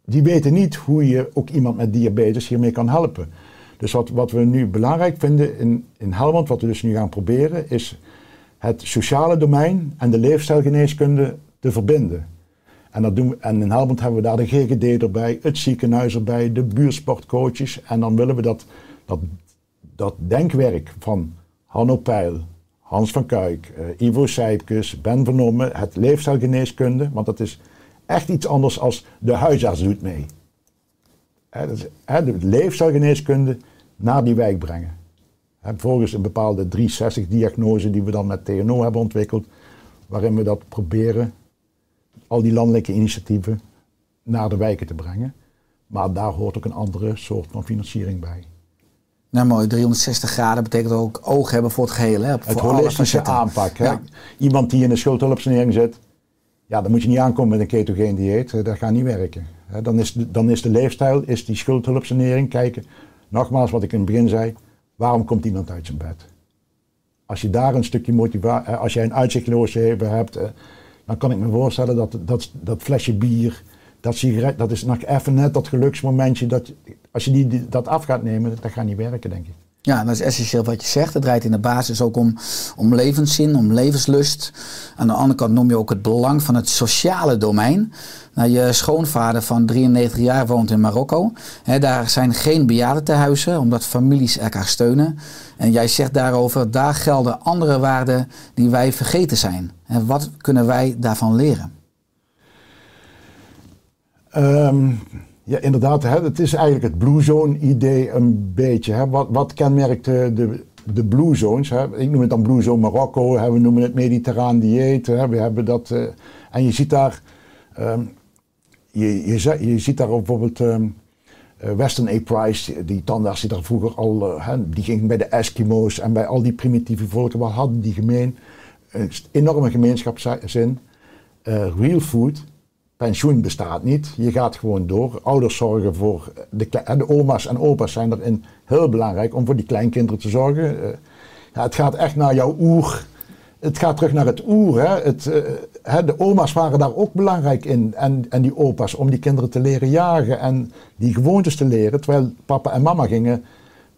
die weten niet hoe je ook iemand met diabetes hiermee kan helpen. Dus wat, wat we nu belangrijk vinden in, in Helmond, wat we dus nu gaan proberen, is het sociale domein en de leefstijlgeneeskunde te verbinden. En, dat doen en in Helmond hebben we daar de GGD erbij, het ziekenhuis erbij, de buurtsportcoaches. En dan willen we dat, dat, dat denkwerk van Hanno Peil, Hans van Kuik, eh, Ivo Sijpkes, Ben van Nomme, het leefstijlgeneeskunde, want dat is echt iets anders als de huisarts doet mee. Dat is, de leefstijlgeneeskunde naar die wijk brengen. Volgens een bepaalde 360-diagnose die we dan met TNO hebben ontwikkeld, waarin we dat proberen, al die landelijke initiatieven, naar de wijken te brengen. Maar daar hoort ook een andere soort van financiering bij. Nou mooi, 360 graden betekent ook oog hebben voor het geheel. Hè? Het voor alle holistische aanpak. Hè? Ja. Iemand die in een schuldhulpsanering zit, ja, dan moet je niet aankomen met een ketogeen dieet. eh, Dat gaat niet werken. Dan is dan is de leefstijl, is die schuldhulpsanering, kijken nogmaals wat ik in het begin zei, waarom komt iemand uit zijn bed? Als je daar een stukje motivatie, als jij een uitzichtloze hebt, eh, dan kan ik me voorstellen dat dat, dat flesje bier, dat sigaret, dat is nog even net dat geluksmomentje. Dat, als je die- dat af gaat nemen, dat gaat niet werken, denk ik. Ja, dat is essentieel wat je zegt. Het draait in de basis ook om, om levenszin, om levenslust. Aan de andere kant noem je ook het belang van het sociale domein. Nou, je schoonvader van 93 jaar woont in Marokko. Daar zijn geen bejaardentehuizen, omdat families elkaar steunen. En jij zegt daarover, daar gelden andere waarden die wij vergeten zijn. En wat kunnen wij daarvan leren? Ehm, ja, inderdaad. Hè, het is eigenlijk het Blue Zone idee een beetje. Hè. Wat, wat kenmerkt de, de, Blue Zones? Hè? Ik noem het dan Blue Zone Marokko. Hè. We noemen het mediterraan dieet. Hè. We hebben dat, eh, en je ziet daar... ehm, je, je, je ziet daar bijvoorbeeld... ehm, eh, Weston A. Price, die tandarts die daar vroeger al... eh, hè, die ging bij de Eskimo's en bij al die primitieve volken. Wat hadden die gemeen? Een enorme gemeenschapszin. Eh, real food pensioen bestaat niet. Je gaat gewoon door. Ouders zorgen voor de, de oma's en opa's zijn erin heel belangrijk om voor die kleinkinderen te zorgen. Eh, ja, het gaat echt naar jouw oer. Het gaat terug naar het oer. Hè. Het, eh, hè, de oma's waren daar ook belangrijk in. En, en die opa's om die kinderen te leren jagen en die gewoontes te leren. Terwijl papa en mama gingen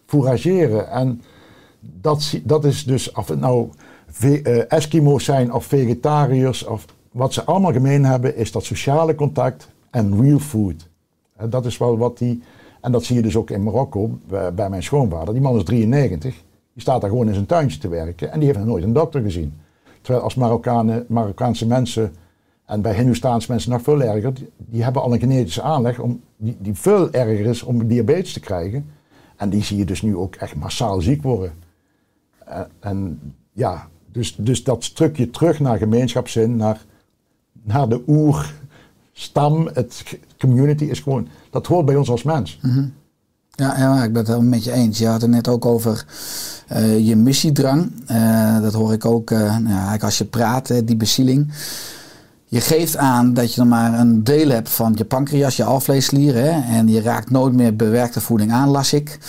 fourageren. En dat, dat is dus, of het nou eh, Eskimo's zijn of vegetariërs, of wat ze allemaal gemeen hebben, is dat sociale contact en real food. Dat is wel wat die, en dat zie je dus ook in Marokko, bij, mijn schoonvader. Die man is 93, die staat daar gewoon in zijn tuintje te werken en die heeft nog nooit een dokter gezien. Terwijl als Marokkanen, Marokkaanse mensen, en bij Hindoestaanse mensen nog veel erger, die, die hebben al een genetische aanleg om, die, die veel erger is om diabetes te krijgen. En die zie je dus nu ook echt massaal ziek worden. Eh, en ja, dus, dus dat stukje terug naar gemeenschapszin, naar, naar de oerstam, het community is gewoon, dat hoort bij ons als mens. Ja, ja, ik ben het helemaal met je eens. Je had het net ook over eh, je missiedrang. Eh, dat hoor ik ook eh, nou als je praat, die bezieling. Je geeft aan dat je nog maar een deel hebt van je pancreas, je alvleesklier. Hè, en je raakt nooit meer bewerkte voeding aan, las ik.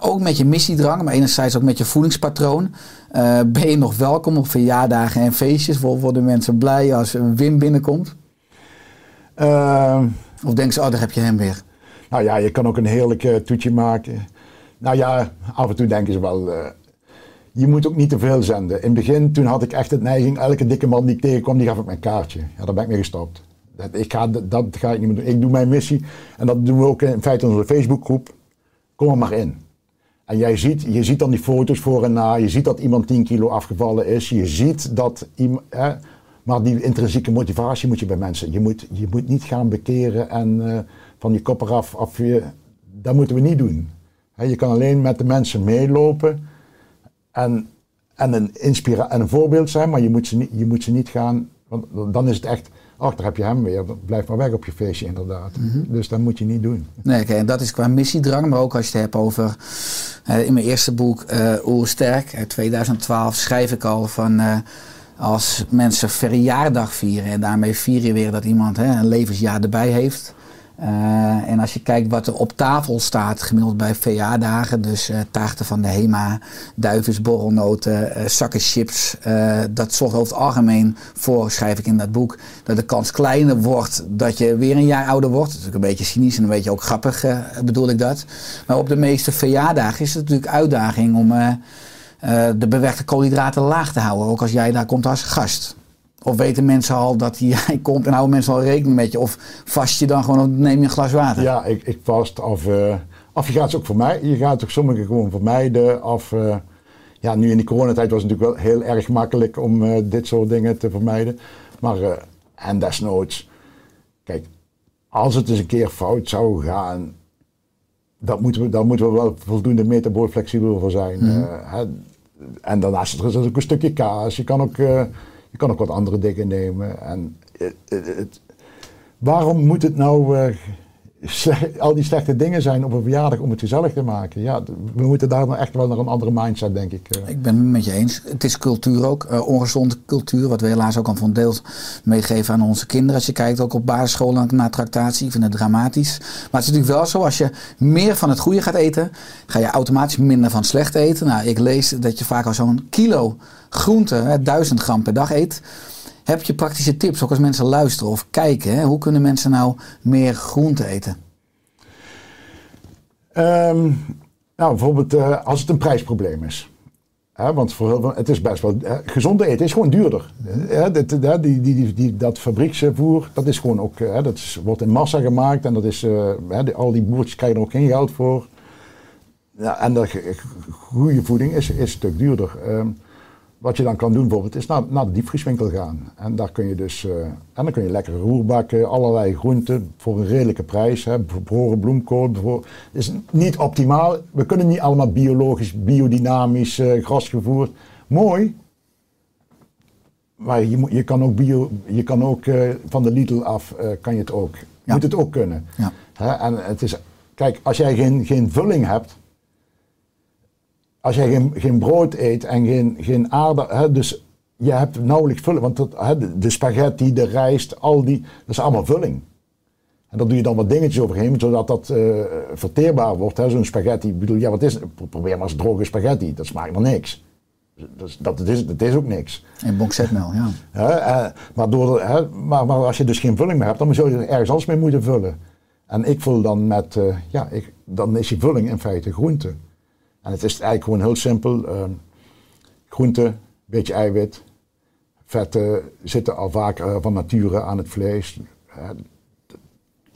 Ook met je missiedrang, maar enerzijds ook met je voedingspatroon. Eh, ben je nog welkom op verjaardagen en feestjes? Worden mensen blij als Wim binnenkomt? Ehm, Of denken ze, oh, daar heb je hem weer. nou ja, je kan ook een heerlijk eh, toetje maken. Nou ja, af en toe denken ze wel, eh, je moet ook niet te veel zenden. In het begin, toen had ik echt het neiging, elke dikke man die ik tegenkwam, die gaf ik mijn kaartje. Ja, daar ben ik mee gestopt. Dat, ik ga, dat ga ik niet meer doen. Ik doe mijn missie en dat doen we ook in feite in onze Facebookgroep. Kom er maar in. En jij ziet, je ziet dan die foto's voor en na. Je ziet dat iemand 10 kilo afgevallen is. Je ziet dat iemand. Maar die intrinsieke motivatie moet je bij mensen. Je moet, je moet niet gaan bekeren en eh, van je kop eraf. Af je, dat moeten we niet doen. Je kan alleen met de mensen meelopen en, en, een inspira en een voorbeeld zijn, maar je moet, ze niet, je moet ze niet gaan. Want dan is het echt. Ach, daar heb je hem weer. Blijf maar weg op je feestje, inderdaad. Dus dat moet je niet doen. Nee, oké, en dat is qua missiedrang, maar ook als je het hebt over. eh, in mijn eerste boek, eh Oer Sterk, uit 2012, schrijf ik al van. eh, als mensen verjaardag vieren en daarmee vier je weer dat iemand hè, een levensjaar erbij heeft. Eh, en als je kijkt wat er op tafel staat, gemiddeld bij verjaardagen, dus eh, taarten van de HEMA, duivens, borrelnoten, eh, zakken chips, dat zorgt over het algemeen voor, schrijf ik in dat boek, dat de kans kleiner wordt dat je weer een jaar ouder wordt. Dat is natuurlijk een beetje cynisch en een beetje ook grappig, bedoel ik dat. Maar op de meeste verjaardagen is het natuurlijk uitdaging om de bewerkte koolhydraten laag te houden, ook als jij daar komt als gast. Of weten mensen al dat jij [LAUGHS] komt en houden mensen al rekening met je? Of vast je dan gewoon, of neem je een glas water? Ja, ik, ik vast. Of, eh, of je gaat ze ook voor mij. Je gaat toch sommigen gewoon vermijden. Of eh, ja, nu in die coronatijd was het natuurlijk wel heel erg makkelijk om eh, dit soort dingen te vermijden. Maar en desnoods, kijk, als het eens een keer fout zou gaan, dat moeten we, dan moeten we wel voldoende metabool flexibel voor zijn. hè. en daarnaast is er ook een stukje kaas. Je kan ook, je kan ook wat andere dingen nemen. En, eh, eh, het, waarom moet het nou. eh, al die slechte dingen zijn op een verjaardag om het gezellig te maken. Ja, we moeten daar dan echt wel naar een andere mindset, denk ik. eh. Ik ben het met je eens. Het is cultuur ook, eh, ongezonde cultuur, wat we helaas ook al van deel meegeven aan onze kinderen. Als je kijkt ook op basisscholen naar tractatie, ik vind het dramatisch. Maar het is natuurlijk wel zo, als je meer van het goede gaat eten, ga je automatisch minder van het slechte eten. Nou, ik lees dat je vaak al zo'n kilo groente, hè, 1000 gram per dag eet. Heb je praktische tips, ook als mensen luisteren of kijken? Hè? Hoe kunnen mensen nou meer groente eten? Ehm, nou, bijvoorbeeld eh, als het een prijsprobleem is. Want voor, het is best wel. hè, eten is gewoon duurder. Hè, dit- hè, die, die, die, dat fabrieksvoer, dat is gewoon ook. Hè, dat wordt in massa gemaakt en dat is. eh, al die boertjes krijgen er ook geen geld voor. Ja, en de goede voeding is, is een stuk duurder. Ehm, wat je dan kan doen bijvoorbeeld is naar, naar de diepvrieswinkel gaan. En daar kun je dus, eh, en dan kun je lekkere roerbakken, allerlei groenten voor een redelijke prijs. Hè, bevroren bloemkool. Bevroren, is niet optimaal. We kunnen niet allemaal biologisch, biodynamisch, eh, grasgevoerd. Mooi. Maar je, moet, je kan ook, bio, je kan ook eh, van de Lidl af, kan je het ook. Ja. Moet het ook kunnen. Ja. Hè, en het is, kijk, als jij geen, geen vulling hebt, als jij geen, geen brood eet en geen, geen hè, dus je hebt nauwelijks vulling, want dat, hè, de, spaghetti, de rijst, al die, dat is allemaal vulling. En daar doe je dan wat dingetjes overheen, zodat dat eh, verteerbaar wordt. Zo'n spaghetti, ik bedoel, ja, wat is het? Probeer maar eens droge spaghetti, dat smaakt naar niks. Dus dat, dat, is, dat is ook niks. En bonkzetmel, ja. Hè, eh, maar, door hè, maar, maar als je dus geen vulling meer hebt, dan zou je er ergens anders mee moeten vullen. En ik vul dan met, eh, ja, ik, dan is die vulling in feite groente. En het is eigenlijk gewoon heel simpel. eh, groente, beetje eiwit, vetten zitten al vaak eh, van nature aan het vlees. Eh,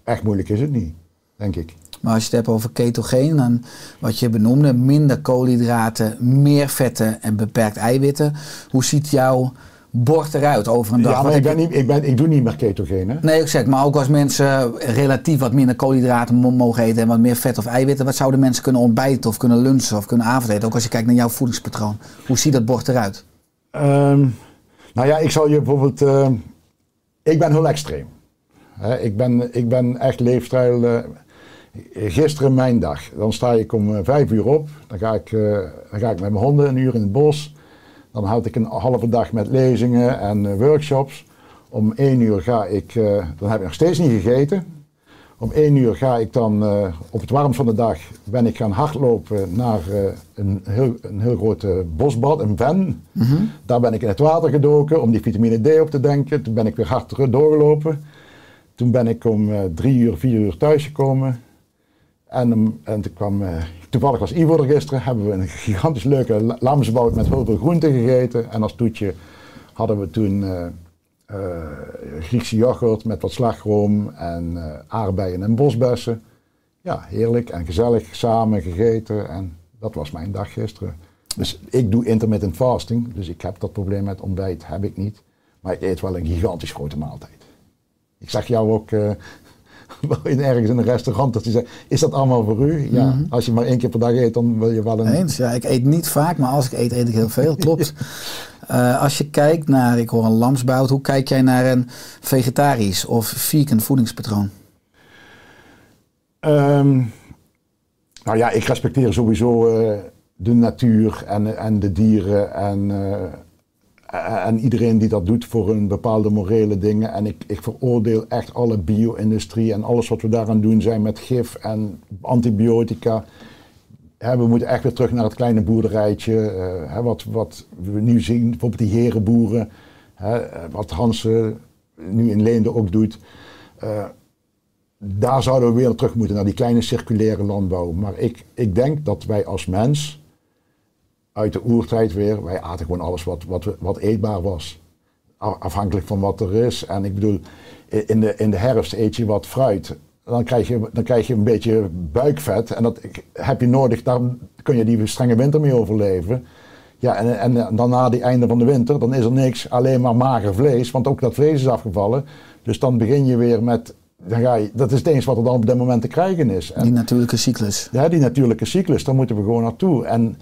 echt moeilijk is het niet, denk ik. Maar als je het hebt over ketogeen, dan wat je benoemde, minder koolhydraten, meer vetten en beperkt eiwitten. Hoe ziet jouw bord eruit over een dag? Ja, maar ik, ben niet, ik, ben, ik doe niet meer ketogeen. Hè? Nee, ik zeg, maar ook als mensen relatief wat minder koolhydraten mo- mogen eten en wat meer vet of eiwitten, wat zouden mensen kunnen ontbijten of kunnen lunchen of kunnen avondeten? Ook als je kijkt naar jouw voedingspatroon. Hoe ziet dat bord eruit? Ehm, nou ja, ik zal je bijvoorbeeld. ehm, ik ben heel extreem. Ik, ben, ik ben echt leefstijl. eh, gisteren mijn dag. Dan sta ik om eh, vijf uur op. Dan ga, ik, eh, dan ga ik met mijn honden een uur in het bos. Dan houd ik een halve dag met lezingen en eh, workshops. Om één uur ga ik. eh, dan heb ik nog steeds niet gegeten. Om één uur ga ik dan eh, op het warmst van de dag ben ik gaan hardlopen naar een, heel, een heel groot bosbad, een ven. Daar ben ik in het water gedoken om die vitamine D op te denken. Toen ben ik weer hard terug doorgelopen. Toen ben ik om drie uur, vier uur thuisgekomen. En, um, en toen kwam, eh, toevallig was Ivo er gisteren, hebben we een gigantisch leuke la- lamsbout met heel veel groenten gegeten. En als toetje hadden we toen eh, eh, Griekse yoghurt met wat slagroom en aardbeien en bosbessen. Ja, heerlijk en gezellig samen gegeten en dat was mijn dag gisteren. Dus ik doe intermittent fasting, dus ik heb dat probleem met ontbijt, heb ik niet. Maar ik eet wel een gigantisch grote maaltijd. Ik zag jou ook [LAUGHS] in, ergens in een restaurant dat je zei, is dat allemaal voor u? Ja, als je maar één keer per dag eet, dan wil je wel een... Eens, ja, ik eet niet vaak, maar als ik eet, eet ik heel veel. [LAUGHS] Klopt. Eh, als je kijkt naar, ik hoor een lamsbout, hoe kijk jij naar een vegetarisch of vegan voedingspatroon? Ehm, nou ja, ik respecteer sowieso eh, de natuur en, en de dieren en, eh, en iedereen die dat doet voor een bepaalde morele dingen. En ik, ik veroordeel echt alle bio-industrie en alles wat we daaraan doen zijn met gif en antibiotica. We moeten echt weer terug naar het kleine boerderijtje. eh, wat, wat we nu zien, bijvoorbeeld die herenboeren. Eh, wat Hans eh, nu in Leende ook doet. Eh, daar zouden we weer terug moeten naar die kleine circulaire landbouw. Maar ik, ik denk dat wij als mens uit de oertijd weer, wij aten gewoon alles wat, wat, wat eetbaar was. Afhankelijk van wat er is. En ik bedoel, in de, in de herfst eet je wat fruit. Dan krijg, je, dan krijg je een beetje buikvet. En dat heb je nodig, daar kun je die strenge winter mee overleven. Ja, en, en dan na die einde van de winter, dan is er niks, alleen maar mager vlees. Want ook dat vlees is afgevallen. Dus dan begin je weer met, dan ga je, dat is het enige wat er dan op dit moment te krijgen is. En- Die natuurlijke cyclus. ja, die natuurlijke cyclus, daar moeten we gewoon naartoe. En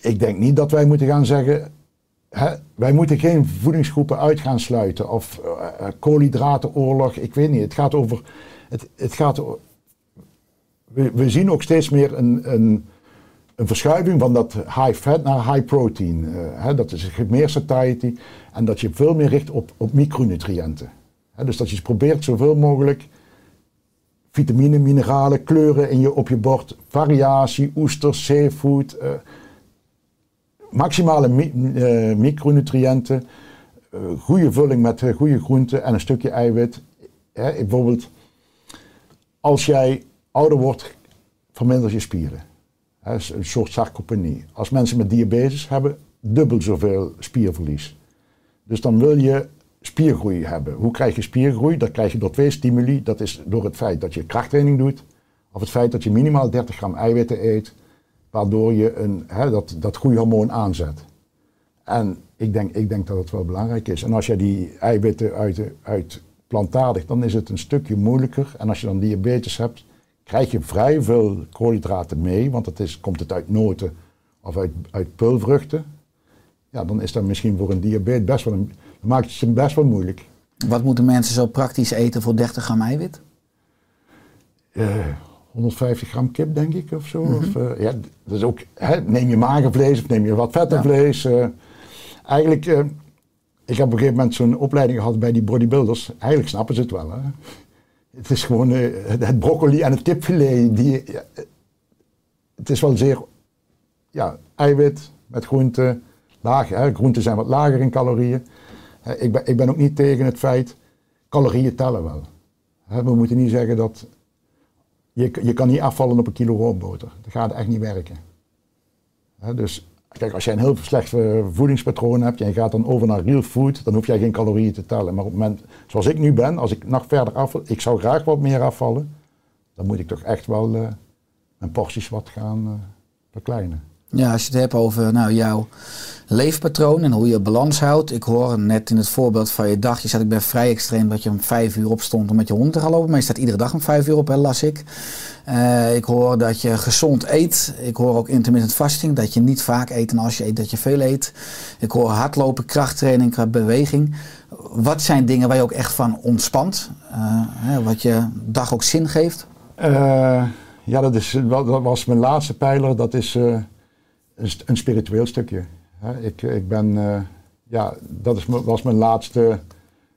ik denk niet dat wij moeten gaan zeggen, hè, wij moeten geen voedingsgroepen uit gaan sluiten. Of eh, eh, koolhydratenoorlog, ik weet niet. Het gaat over, het, het gaat we, we zien ook steeds meer een, een, een verschuiving van dat high fat naar high protein. Eh, hè, dat is meer satiety en dat je veel meer richt op, op micronutriënten. Hè, dus dat je probeert zoveel mogelijk vitamine, mineralen, kleuren in je, op je bord, variatie, oesters, seafood, maximale mi- eh, micronutriënten, eh, goede vulling met eh, goede groenten en een stukje eiwit. Hè, bijvoorbeeld, als jij ouder wordt, vermindert je spieren. Hè, is een soort sarcopenie. Als mensen met diabetes hebben, dubbel zoveel spierverlies. Dus dan wil je spiergroei hebben. Hoe krijg je spiergroei? Dat krijg je door twee stimuli. Dat is door het feit dat je krachttraining doet, of het feit dat je minimaal 30 gram eiwitten eet, waardoor je een, hè, dat, dat groeihormoon aanzet. En ik denk, ik denk dat het wel belangrijk is. En als je die eiwitten uit, uit plantaardig, dan is het een stukje moeilijker. En als je dan diabetes hebt, krijg je vrij veel koolhydraten mee, want het is, komt het uit noten of uit, uit peulvruchten. Ja, dan is dat misschien voor een diabetes best wel een, maakt het je best wel moeilijk. Wat moeten mensen zo praktisch eten voor 30 gram eiwit? Eh, 150 gram kip, denk ik, of zo. of, eh, ja, dat is ook, hè, neem je magervlees of neem je wat vettenvlees. eh. eigenlijk, eh, ik heb op een gegeven moment zo'n opleiding gehad bij die bodybuilders. Eigenlijk snappen ze het wel. Hè. Het is gewoon het, broccoli en het kipfilet. Die, ja, het is wel zeer ja, eiwit met groenten. Laag, hè. Groenten zijn wat lager in calorieën. Ik, ben, ik ben ook niet tegen het feit, calorieën tellen wel. Hè, we moeten niet zeggen dat je, je kan niet afvallen op een kilo roomboter. Dat gaat echt niet werken. Dus kijk, als jij een heel slecht eh, voedingspatroon hebt en je gaat dan over naar real food, dan hoef jij geen calorieën te tellen. Maar op het moment, zoals ik nu ben, als ik nog verder afval, ik zou graag wat meer afvallen, dan moet ik toch echt wel eh, mijn porties wat gaan eh, verkleinen. Ja, als je het hebt over nou, jouw leefpatroon en hoe je balans houdt. Ik hoor net in het voorbeeld van je dag, je ik ben vrij extreem dat je om vijf uur opstond om met je hond te gaan lopen. Maar je staat iedere dag om vijf uur op, hè, las ik. Eh, ik hoor dat je gezond eet. Ik hoor ook intermittent fasting, dat je niet vaak eet en als je eet dat je veel eet. Ik hoor hardlopen, krachttraining, qua beweging. Wat zijn dingen waar je ook echt van ontspant? Eh, hè, wat je dag ook zin geeft? Eh, ja, dat, is, dat was mijn laatste pijler. Dat is een, een spiritueel stukje. Ik, ik ben, eh, ja, dat is, was mijn laatste,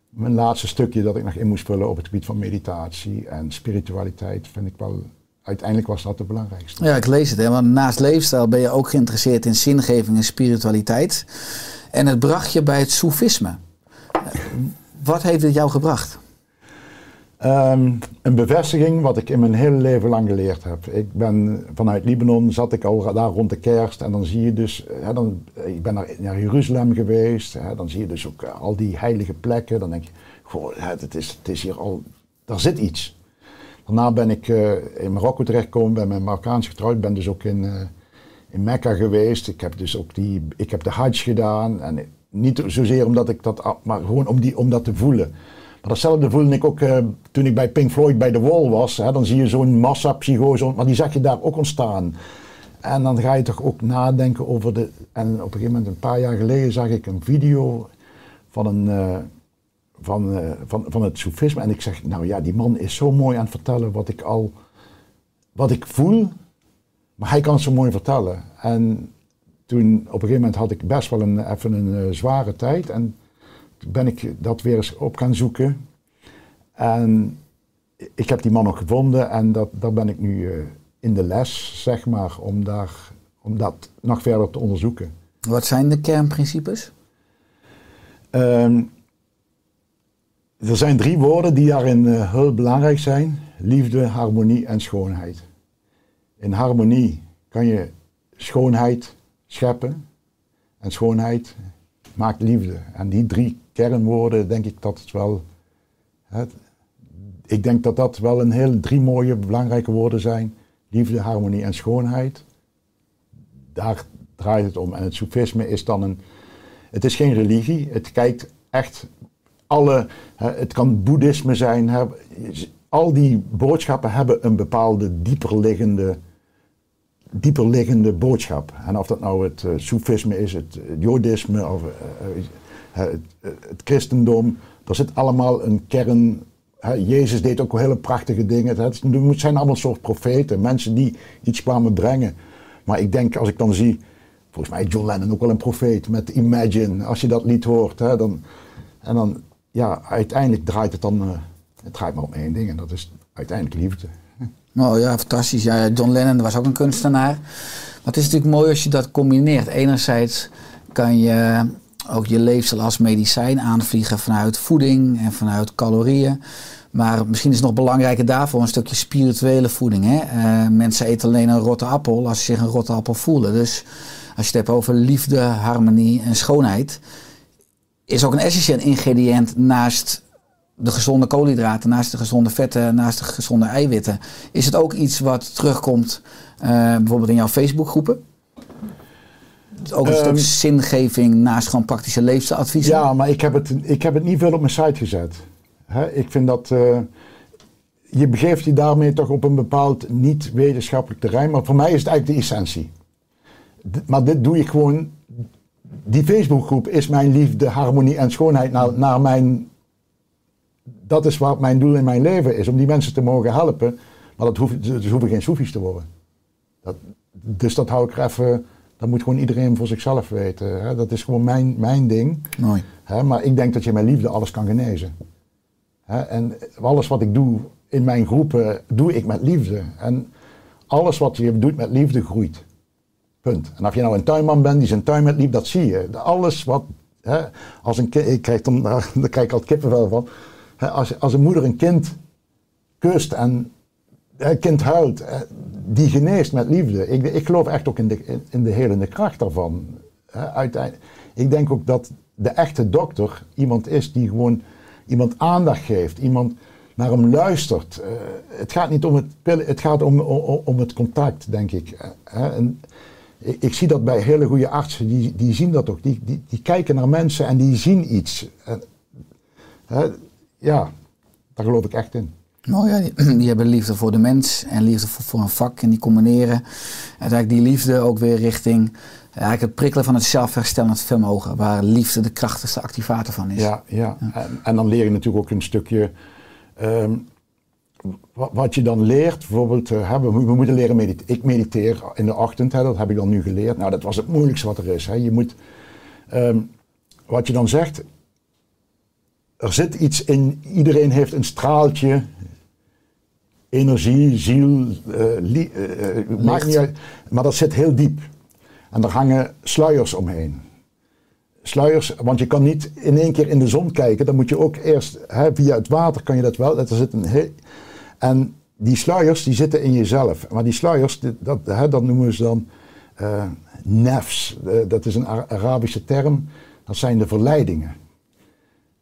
mijn laatste stukje dat ik nog in moest vullen op het gebied van meditatie en spiritualiteit. Vind ik wel, uiteindelijk was dat het belangrijkste. Ja, ik lees het. Hè? Want naast leefstijl ben je ook geïnteresseerd in zingeving en spiritualiteit. En het bracht je bij het soefisme. Eh, Wat heeft het jou gebracht? Ehm, een bevestiging wat ik in mijn hele leven lang geleerd heb. Ik ben vanuit Libanon, zat ik al daar rond de kerst en dan zie je dus, hè, dan, ik ben naar, Jeruzalem geweest, hè, dan zie je dus ook eh, al die heilige plekken. Dan denk je, goh, het, is, het is hier al, daar zit iets. Daarna ben ik eh, in Marokko terechtgekomen, ben met Marokkaans getrouwd, ben dus ook in, eh, in Mekka geweest. Ik heb dus ook die, ik heb de Hajj gedaan en niet zozeer omdat ik dat, maar gewoon om, die, om dat te voelen. Maar datzelfde voelde ik ook eh, toen ik bij Pink Floyd bij The Wall was. Hè, dan zie je zo'n massapsychose, maar die zag je daar ook ontstaan. En dan ga je toch ook nadenken over de... En op een gegeven moment, een paar jaar geleden, zag ik een video van, een, eh, van, eh, van, van het soefisme. En ik zeg, nou ja, die man is zo mooi aan het vertellen wat ik al... Wat ik voel, maar hij kan het zo mooi vertellen. En toen, op een gegeven moment had ik best wel een, even een zware tijd. En ben ik dat weer eens op gaan zoeken. En ik heb die man nog gevonden en dat, daar ben ik nu eh, in de les, zeg maar, om, daar, om dat nog verder te onderzoeken. Wat zijn de kernprincipes? Ehm, er zijn drie woorden die daarin eh, heel belangrijk zijn: liefde, harmonie en schoonheid. In harmonie kan je schoonheid scheppen en schoonheid maakt liefde. En die drie kernwoorden, denk ik dat het wel. hè, ik denk dat dat wel een heel drie mooie belangrijke woorden zijn: liefde, harmonie en schoonheid. Daar draait het om. En het soefisme is dan een. Het is geen religie. Het kijkt echt alle. hè, het kan boeddhisme zijn. hè, al die boodschappen hebben een bepaalde dieper liggende, dieper liggende boodschap. En of dat nou het uh, soefisme is, het, het of eh, eh, het, christendom. Er zit allemaal een kern Jezus deed ook hele prachtige dingen. Het zijn allemaal soort profeten, mensen die iets kwamen brengen. Maar ik denk, als ik dan zie, volgens mij John Lennon ook wel een profeet met Imagine. Als je dat lied hoort, dan, en dan, ja, uiteindelijk draait het dan, eh, het draait maar om één ding en dat is uiteindelijk liefde. Oh ja, fantastisch. Ja, John Lennon was ook een kunstenaar. Maar het is natuurlijk mooi als je dat combineert. Enerzijds kan je ook je leefstijl als medicijn aanvliegen vanuit voeding en vanuit calorieën. Maar misschien is het nog belangrijker daarvoor een stukje spirituele voeding. Hè? Eh, mensen eten alleen een rotte appel als ze zich een rotte appel voelen. Dus als je het hebt over liefde, harmonie en schoonheid, is ook een essentieel ingrediënt naast de gezonde koolhydraten, naast de gezonde vetten, naast de gezonde eiwitten. Is het ook iets wat terugkomt eh, bijvoorbeeld in jouw Facebookgroepen? Ook een stuk Ehm, zingeving naast gewoon praktische leefstijladviezen? Ja, maar ik heb het, ik heb het niet veel op mijn site gezet. Hè, ik vind dat. eh, je begeeft je daarmee toch op een bepaald niet-wetenschappelijk terrein. Maar voor mij is het eigenlijk de essentie. D- maar dit doe ik gewoon. Die Facebookgroep is mijn liefde, harmonie en schoonheid naar, naar mijn. Dat is wat mijn doel in mijn leven is. Om die mensen te mogen helpen. Maar dat hoeft, ze hoeven geen soefies te worden. Dat, dus dat hou ik er even. Dat moet gewoon iedereen voor zichzelf weten. Hè. Dat is gewoon mijn, mijn ding. Mooi. Hè, maar ik denk dat je met liefde alles kan genezen. Hè, en alles wat ik doe in mijn groepen, doe ik met liefde. En alles wat je doet met liefde groeit. Punt. En of je nou een tuinman bent die zijn tuin met liefde, dat zie je. Alles wat, hè, als een kind, ik krijg dan, [LAUGHS] daar krijg ik altijd kippenvel van. Hè, als, als een moeder een kind kust en kind huilt, die geneest met liefde. Ik, ik geloof echt ook in de, in, de helende kracht daarvan. Uiteindelijk. Ik denk ook dat de echte dokter iemand is die gewoon iemand aandacht geeft, iemand naar hem luistert. Eh, het gaat niet om het pillen, het gaat om, om, het contact, denk ik. En ik, zie dat bij hele goede artsen, die, die zien dat ook. Die, die, die kijken naar mensen en die zien iets. Ja, daar geloof ik echt in. Nou ja, die, [CLEARS THROAT] die hebben liefde voor de mens en liefde voor, voor een vak en die combineren uiteindelijk die liefde ook weer richting eigenlijk het prikkelen van het zelfherstellend vermogen, waar liefde de krachtigste activator van is. Ja, ja. En, en dan leer je natuurlijk ook een stukje. ehm, wa- wat je dan leert, bijvoorbeeld, eh, we, mo- we moeten leren mediteren. Ik mediteer in de ochtend, hè, dat heb ik dan nu geleerd. Nou, dat was het moeilijkste wat er is. Hè. Je moet, ehm, wat je dan zegt, er zit iets in, iedereen heeft een straaltje, energie, ziel, eh, li- eh, eh, maakt niet uit, maar dat zit heel diep. En daar hangen sluiers omheen sluiers, want je kan niet in één keer in de zon kijken. Dan moet je ook eerst, hè, via het water kan je dat wel. Er zit een en die sluiers die zitten in jezelf. Maar die sluiers, dat, hè, dat noemen ze dan nefs. Dat is een Ara- Arabische term. Dat zijn de verleidingen.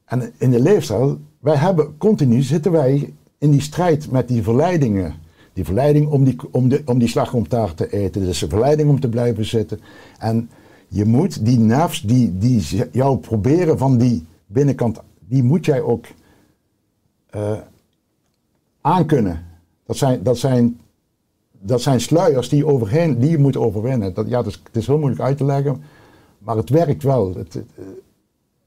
En in de leefstijl, wij hebben continu zitten wij in die strijd met die verleidingen. Die verleiding om die, om de, om die slagroomtaart te eten. Dus de verleiding om te blijven zitten. En je moet die nerves die, die jou proberen van die binnenkant, die moet jij ook eh aankunnen. Dat zijn, dat, zijn, dat zijn sluiers die, overheen, die je moet overwinnen. Dat, ja, het is heel moeilijk uit te leggen, maar het werkt wel. Het, het,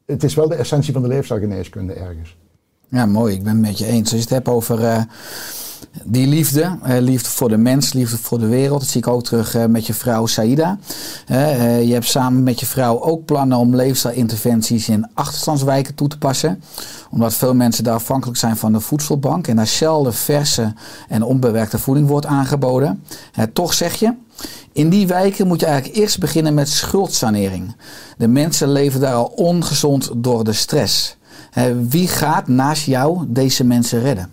het is wel de essentie van de leefstijlgeneeskunde ergens. Ja, mooi. Ik ben het met je eens. Als je het hebt over eh, die liefde, eh, liefde voor de mens, liefde voor de wereld. Dat zie ik ook terug eh, met je vrouw Saida. Je hebt samen met je vrouw ook plannen om leefstijlinterventies in achterstandswijken toe te passen. Omdat veel mensen daar afhankelijk zijn van de voedselbank. En daar zelden verse en onbewerkte voeding wordt aangeboden. Toch zeg je, in die wijken moet je eigenlijk eerst beginnen met schuldsanering. De mensen leven daar al ongezond door de stress. Eh, wie gaat naast jou deze mensen redden?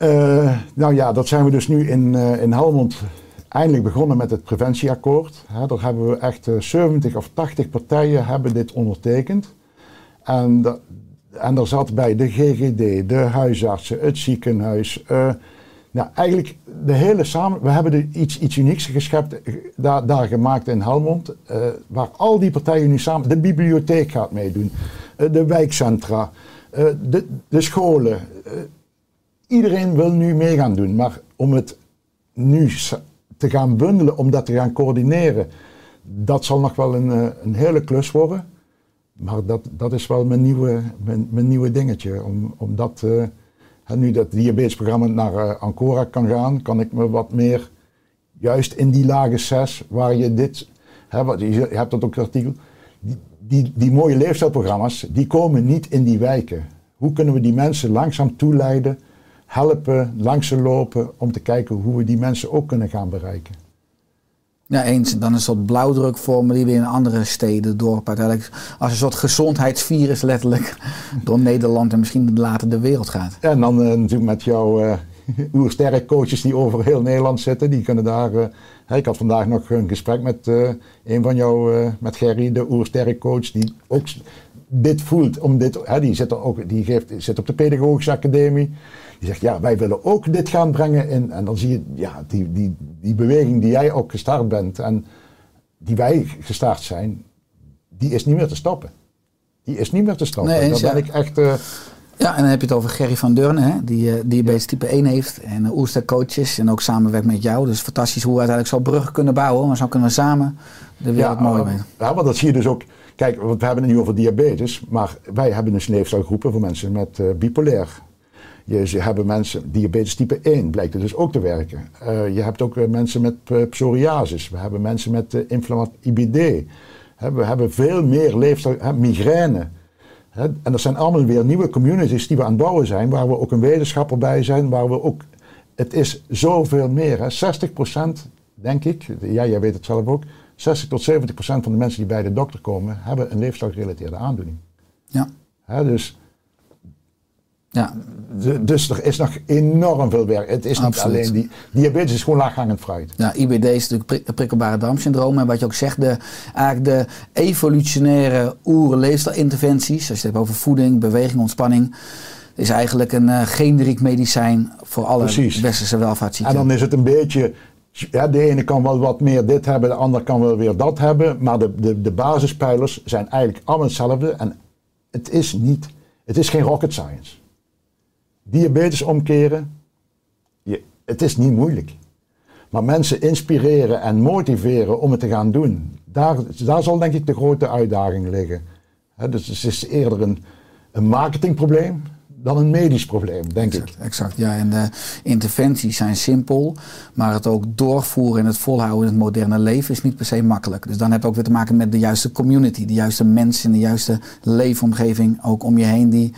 Eh, nou ja, dat zijn we dus nu in, eh, in Helmond eindelijk begonnen met het preventieakkoord. Daar hebben we echt eh, 70 of 80 partijen hebben dit ondertekend. En, en daar zat bij de GGD, de huisartsen, het ziekenhuis. Nou, eigenlijk de hele samen... We hebben er iets, iets unieks geschept, eh, daar, daar gemaakt in Helmond. eh, waar al die partijen nu samen... De bibliotheek gaat meedoen. eh, de wijkcentra. de, de scholen. iedereen wil nu mee gaan doen, maar om het nu te gaan bundelen, om dat te gaan coördineren, dat zal nog wel een, een hele klus worden. Maar dat, dat is wel mijn nieuwe, mijn, mijn nieuwe dingetje. Om, om dat, hè, nu dat diabetesprogramma naar eh, Ancora kan gaan, kan ik me wat meer, juist in die lage 6, waar je dit, hè, wat, je, je hebt dat ook artikel, die, die, die mooie leefstijlprogramma's, die komen niet in die wijken. Hoe kunnen we die mensen langzaam toeleiden, helpen, langs ze lopen, om te kijken hoe we die mensen ook kunnen gaan bereiken. Ja, eens. Dan een soort blauwdrukvormen die weer in andere steden, dorpen uiteindelijk als een soort gezondheidsvirus letterlijk [LAUGHS] door Nederland en misschien later de wereld gaat. En dan eh, natuurlijk met jouw eh [LAUGHS] oersterk coaches die over heel Nederland zitten, die kunnen daar. eh, ik had vandaag nog een gesprek met eh, een van jou, eh, met Gerry, de oersterk coach, die ook dit voelt. Om dit, hè, die zit, er ook, die geeft, zit op de Pedagogische Academie. Die zegt, ja, wij willen ook dit gaan brengen in. En dan zie je ja, die, die, die beweging die jij ook gestart bent en die wij gestart zijn, die is niet meer te stoppen. Die is niet meer te stoppen. Nee, eens, Daar ben ja. ik echt. eh, Ja, en dan heb je het over Gerry van Deurne, hè, die eh, diabetes type 1 heeft en uh, Oerster coaches en ook samenwerkt met jou. Dus fantastisch hoe we uiteindelijk zo bruggen kunnen bouwen, maar zo kunnen we samen de wereld mooi eh, maken. Ja, want dat zie je dus ook. Kijk, we hebben het nu over diabetes, maar wij hebben dus leefstijlgroepen voor mensen met bipolair. Je, ze hebben mensen, diabetes type 1 blijkt het dus ook te werken. Eh, je hebt ook eh, mensen met eh, psoriasis. We hebben mensen met inflammatie IBD. We hebben veel meer leefstijl, hè, migraine. En dat zijn allemaal weer nieuwe communities die we aan het bouwen zijn, waar we ook een wetenschapper bij zijn, waar we ook. Het is zoveel meer. Hè. 60% denk ik, ja, jij weet het zelf ook, 60 tot 70% van de mensen die bij de dokter komen, hebben een leefstijlgerelateerde aandoening. Ja. Dus, Ja, dus er is nog enorm veel werk. Het is niet Absoluut. alleen die. Diabetes is gewoon laaghangend fruit. Ja, IBD is natuurlijk het prikkelbare darmsyndroom. En wat je ook zegt, de, eigenlijk de evolutionaire oerleefstijlinterventies, als je het hebt over voeding, beweging, ontspanning, is eigenlijk een eh, generiek medicijn voor alle Precies. westerse En welvaartsziekten. dan is het een beetje. Ja, de ene kan wel wat meer dit hebben, de ander kan wel weer dat hebben. Maar de, de, de basispijlers zijn eigenlijk allemaal hetzelfde. En het is niet. Het is geen rocket science. Diabetes omkeren, je, het is niet moeilijk. Maar mensen inspireren en motiveren om het te gaan doen, daar, daar zal denk ik de grote uitdaging liggen. Dus het is eerder een, een marketingprobleem dan een medisch probleem, denk ik. Exact, ja. En de interventies zijn simpel, maar het ook doorvoeren en het volhouden in het moderne leven is niet per se makkelijk. Dus dan heb je ook weer te maken met de juiste community, de juiste mensen, de juiste leefomgeving ook om je heen die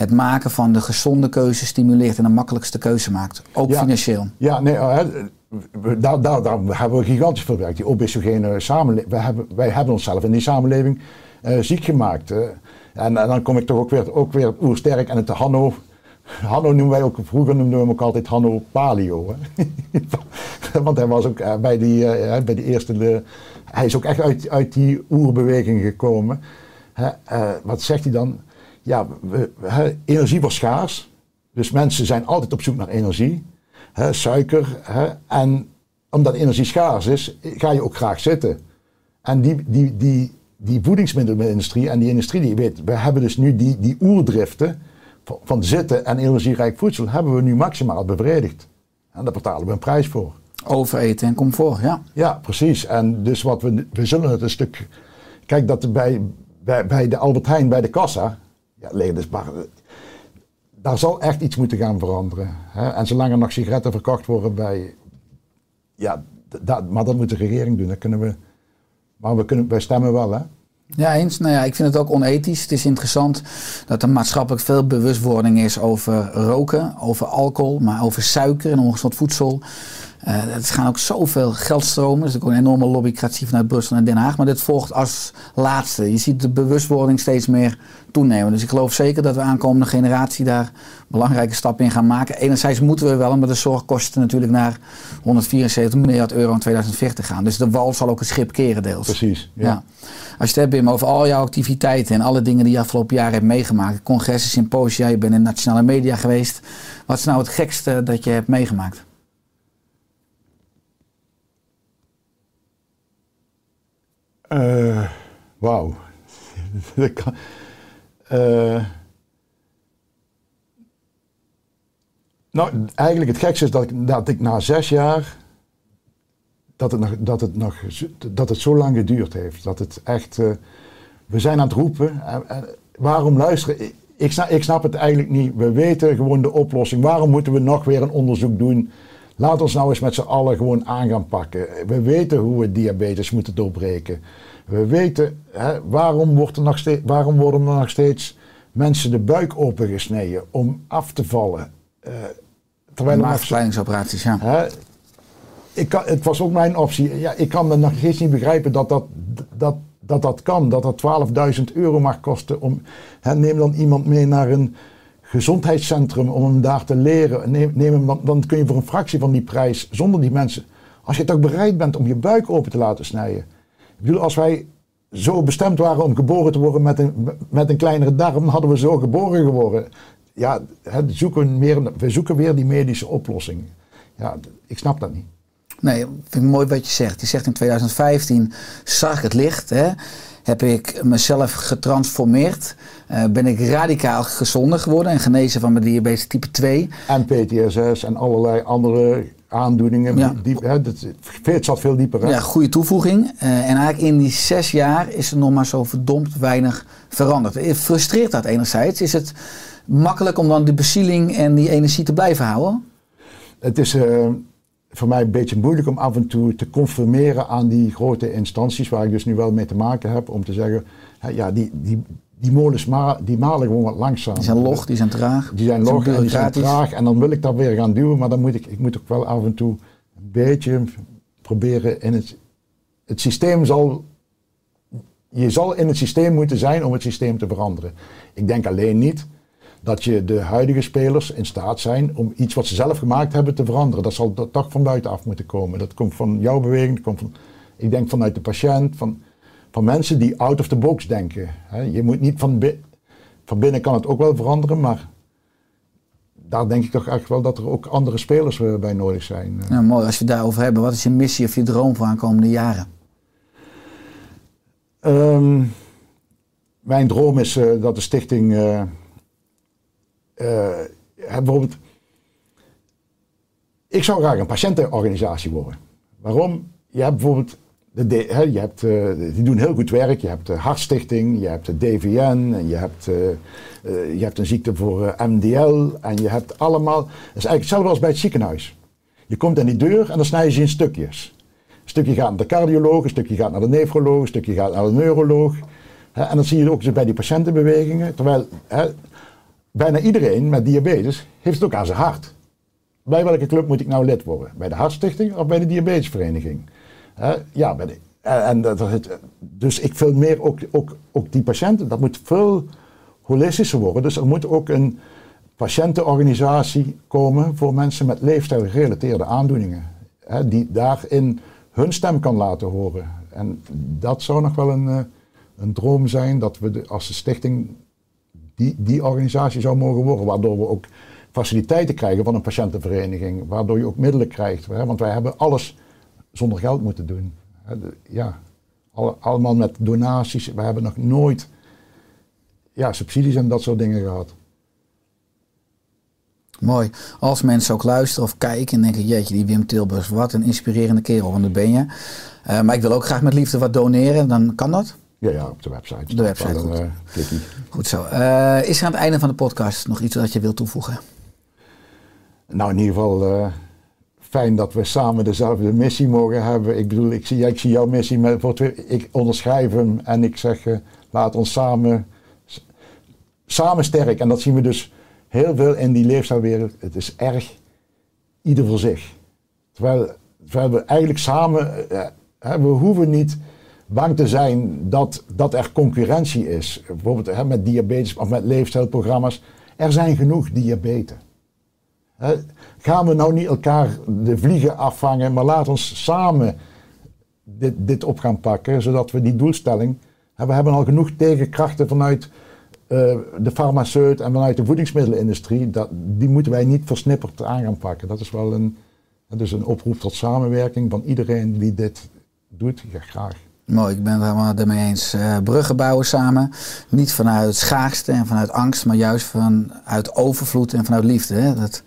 het maken van de gezonde keuze stimuleert en de makkelijkste keuze maakt. Ook Ja. financieel. Ja, nee, eh, daar, daar, daar hebben we gigantisch veel werk. Die obesogene samenleving. Wij hebben, wij hebben onszelf in die samenleving eh, ziek gemaakt. eh. en, en dan kom ik toch ook weer, ook weer oersterk en het Hanno. [LAUGHS] Hanno noemen wij ook, vroeger noemden we hem ook altijd Hanno Palio. Hè? [LAUGHS] Want hij was ook eh, bij, die, eh, bij die eerste, de, hij is ook echt uit, uit die oerbeweging gekomen. Hè, eh, wat zegt hij dan? Ja, we, energie was schaars. Dus mensen zijn altijd op zoek naar energie. Hè, suiker. Hè, en omdat energie schaars is, ga je ook graag zitten. En die, die, die, die voedingsmiddelenindustrie en die industrie die weet, we hebben dus nu die, die oerdriften van, zitten en energierijk voedsel, hebben we nu maximaal bevredigd. En daar betalen we een prijs voor. Overeten en comfort, ja. Ja, precies. En dus wat we, we zullen het een stuk. Kijk, dat bij, bij, bij de Albert Heijn, bij de kassa. Ja, liggen dus maar, daar zal echt iets moeten gaan veranderen. Hè? En zolang er nog sigaretten verkocht worden bij. Ja, dat, maar dat moet de regering doen. Dat kunnen we. Maar we kunnen, wij stemmen wel, hè? Ja, eens. Nou ja, ik vind het ook onethisch. Het is interessant dat er maatschappelijk veel bewustwording is over roken, over alcohol, maar over suiker en ongezond voedsel. Eh het gaan ook zoveel geldstromen. Er is ook een enorme lobbycratie vanuit Brussel en Den Haag. Maar dit volgt als laatste. Je ziet de bewustwording steeds meer toenemen. Dus ik geloof zeker dat we aankomende generatie daar belangrijke stappen in gaan maken. Enerzijds moeten we wel, omdat de zorgkosten natuurlijk naar 174 miljard euro in 2040 gaan. Dus de wal zal ook het schip keren deels. Precies. Ja. Ja. Als je het hebt, Wim, over al jouw activiteiten en alle dingen die je afgelopen jaar hebt meegemaakt. Congressen, symposia, je bent in nationale media geweest. Wat is nou het gekste dat je hebt meegemaakt? Eh, Wauw. [LAUGHS] Eh, nou, eigenlijk het gekste is dat ik, dat ik na zes jaar. Dat het, nog, dat, het nog, dat het zo lang geduurd heeft. Dat het echt. eh, we zijn aan het roepen. En, en waarom luisteren? Ik, snap, ik snap het eigenlijk niet. We weten gewoon de oplossing. Waarom moeten we nog weer een onderzoek doen? Laat ons nou eens met z'n allen gewoon aan gaan pakken. We weten hoe we diabetes moeten doorbreken. We weten hè, waarom, wordt er nog steeds, waarom worden er nog steeds mensen de buik opengesneden om af te vallen. Eh, terwijl er Maagverkleiningsoperaties, ja. Hè? Ik kan, het was ook mijn optie. Ja, ik kan me nog steeds niet begrijpen dat dat, dat, dat, dat kan. Dat dat 12.000 euro mag kosten. Om, hè, neem dan iemand mee naar een gezondheidscentrum om hem daar te leren. Neem, hem dan, kun je voor een fractie van die prijs, zonder die mensen... Als je toch bereid bent om je buik open te laten snijden. Ik bedoel, als wij zo bestemd waren om geboren te worden met een, met een kleinere darm, hadden we zo geboren geworden. Ja, hè, zoeken weer, we zoeken weer die medische oplossing. Ja, ik snap dat niet. Nee, vind ik mooi wat je zegt. Je zegt in 2015 zag het licht. Hè? Heb ik mezelf getransformeerd. eh, ben ik radicaal gezonder geworden en genezen van mijn diabetes type 2. En PTSS en allerlei andere aandoeningen. Ja. Die, hè, dat, het zat veel dieper. Hè? Ja, goede toevoeging. Eh, en eigenlijk in die zes jaar is er nog maar zo verdomd weinig veranderd. Eh, Frustreert dat enerzijds? Is het makkelijk om dan die bezieling en die energie te blijven houden? Het is voor mij een beetje moeilijk om af en toe te conformeren aan die grote instanties waar ik dus nu wel mee te maken heb. Om te zeggen, hè, ja, die, die, die molens ma die malen gewoon wat langzaam. Die zijn log, die zijn traag. Die zijn log en die zijn traag. En dan wil ik dat weer gaan duwen, maar dan moet ik, ik moet ook wel af en toe een beetje proberen in het... Het systeem zal... Je zal in het systeem moeten zijn om het systeem te veranderen. Ik denk alleen niet dat je de huidige spelers in staat zijn om iets wat ze zelf gemaakt hebben te veranderen. Dat zal toch van buitenaf moeten komen. Dat komt van jouw beweging, dat komt van, ik denk vanuit de patiënt, van, van mensen die out of the box denken. Je moet niet van, bi- van binnen kan het ook wel veranderen, maar daar denk ik toch echt wel dat er ook andere spelers bij nodig zijn. Nou, mooi als we het daarover hebben. Wat is je missie of je droom voor aankomende jaren? Ehm, mijn droom is eh, dat de stichting eh, bijvoorbeeld. Ik zou graag een patiëntenorganisatie worden. Waarom? Je hebt bijvoorbeeld. De, je hebt, eh, die doen heel goed werk. Je hebt de Hartstichting, je hebt de DVN, en je hebt, eh, eh, je hebt een ziekte voor eh, MDL. En je hebt allemaal. Het is eigenlijk hetzelfde als bij het ziekenhuis. Je komt aan die deur en dan snij je ze in stukjes. Een stukje gaat naar de cardioloog, een stukje gaat naar de nefroloog, een stukje gaat naar de neuroloog. En dat zie je ook bij die patiëntenbewegingen. Terwijl bijna iedereen met diabetes heeft het ook aan zijn hart. Bij welke club moet ik nou lid worden? Bij de Hartstichting of bij de Diabetesvereniging? Ja, bij de, en, dat, dus ik wil meer ook, ook, ook die patiënten, dat moet veel holistischer worden. Dus er moet ook een patiëntenorganisatie komen voor mensen met leefstijlgerelateerde aandoeningen. Die daarin hun stem kan laten horen. En dat zou nog wel een, eh, een droom zijn dat we de, als de stichting die, die organisatie zou mogen worden. Waardoor we ook faciliteiten krijgen van een patiëntenvereniging. Waardoor je ook middelen krijgt. Hè, want wij hebben alles zonder geld moeten doen. Ja, alle- allemaal met donaties. We hebben nog nooit ja, subsidies en dat soort dingen gehad. Mooi. Als mensen ook luisteren of kijken en denken, jeetje, die Wim Tilburg, wat een inspirerende kerel, want dat ben je. Eh, maar ik wil ook graag met liefde wat doneren, dan kan dat. Ja, ja, op de website. De website, een, goed. eh. Goed zo. Eh, is er aan het einde van de podcast nog iets dat je wilt toevoegen? Nou, in ieder geval eh, fijn dat we samen dezelfde missie mogen hebben. Ik bedoel, ik zie, ik zie jouw missie, met, ik onderschrijf hem en ik zeg, laat ons samen, samen sterk. En dat zien we dus heel veel in die leefstijlwereld. Het is erg ieder voor zich. Terwijl, terwijl we eigenlijk samen, we hoeven niet bang te zijn dat, dat er concurrentie is. Bijvoorbeeld hè, met diabetes of met leefstijlprogramma's. Er zijn genoeg diabetes. Hè, gaan we nou niet elkaar de vliegen afvangen, maar laat ons samen dit, dit op gaan pakken, zodat we die doelstelling. we hebben al genoeg tegenkrachten vanuit eh, de farmaceut en vanuit de voedingsmiddelenindustrie. Dat, die moeten wij niet versnipperd aan gaan pakken. Dat is wel een, dus een oproep tot samenwerking van iedereen die dit doet. Ja, graag. Mooi, ik ben het helemaal ermee eens. Eh, bruggen bouwen samen. Niet vanuit schaarste en vanuit angst, maar juist vanuit overvloed en vanuit liefde. Hè? Dat,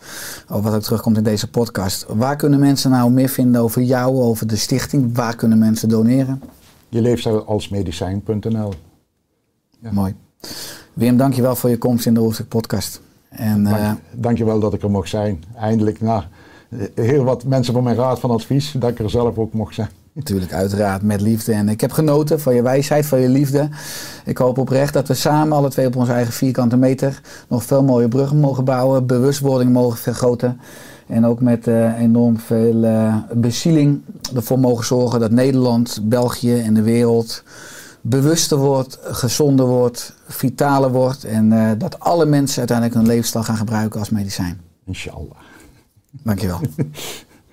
wat ook terugkomt in deze podcast. Waar kunnen mensen nou meer vinden over jou, over de stichting? Waar kunnen mensen doneren? Je leefstijl als medicijn.nl. Mooi. Wim, dankjewel voor je komst in de Oerstek podcast. En, Dank, eh, dankjewel dat ik er mocht zijn. Eindelijk na heel wat mensen voor mijn raad van advies, dat ik er zelf ook mocht zijn. Natuurlijk, uiteraard, met liefde. En ik heb genoten van je wijsheid, van je liefde. Ik hoop oprecht dat we samen, alle twee op onze eigen vierkante meter, nog veel mooie bruggen mogen bouwen, bewustwording mogen vergroten. En ook met eh, enorm veel eh, bezieling ervoor mogen zorgen dat Nederland, België en de wereld bewuster wordt, gezonder wordt, vitaler wordt. En eh, dat alle mensen uiteindelijk hun levensstijl gaan gebruiken als medicijn. Inshallah. Dankjewel. [LAUGHS]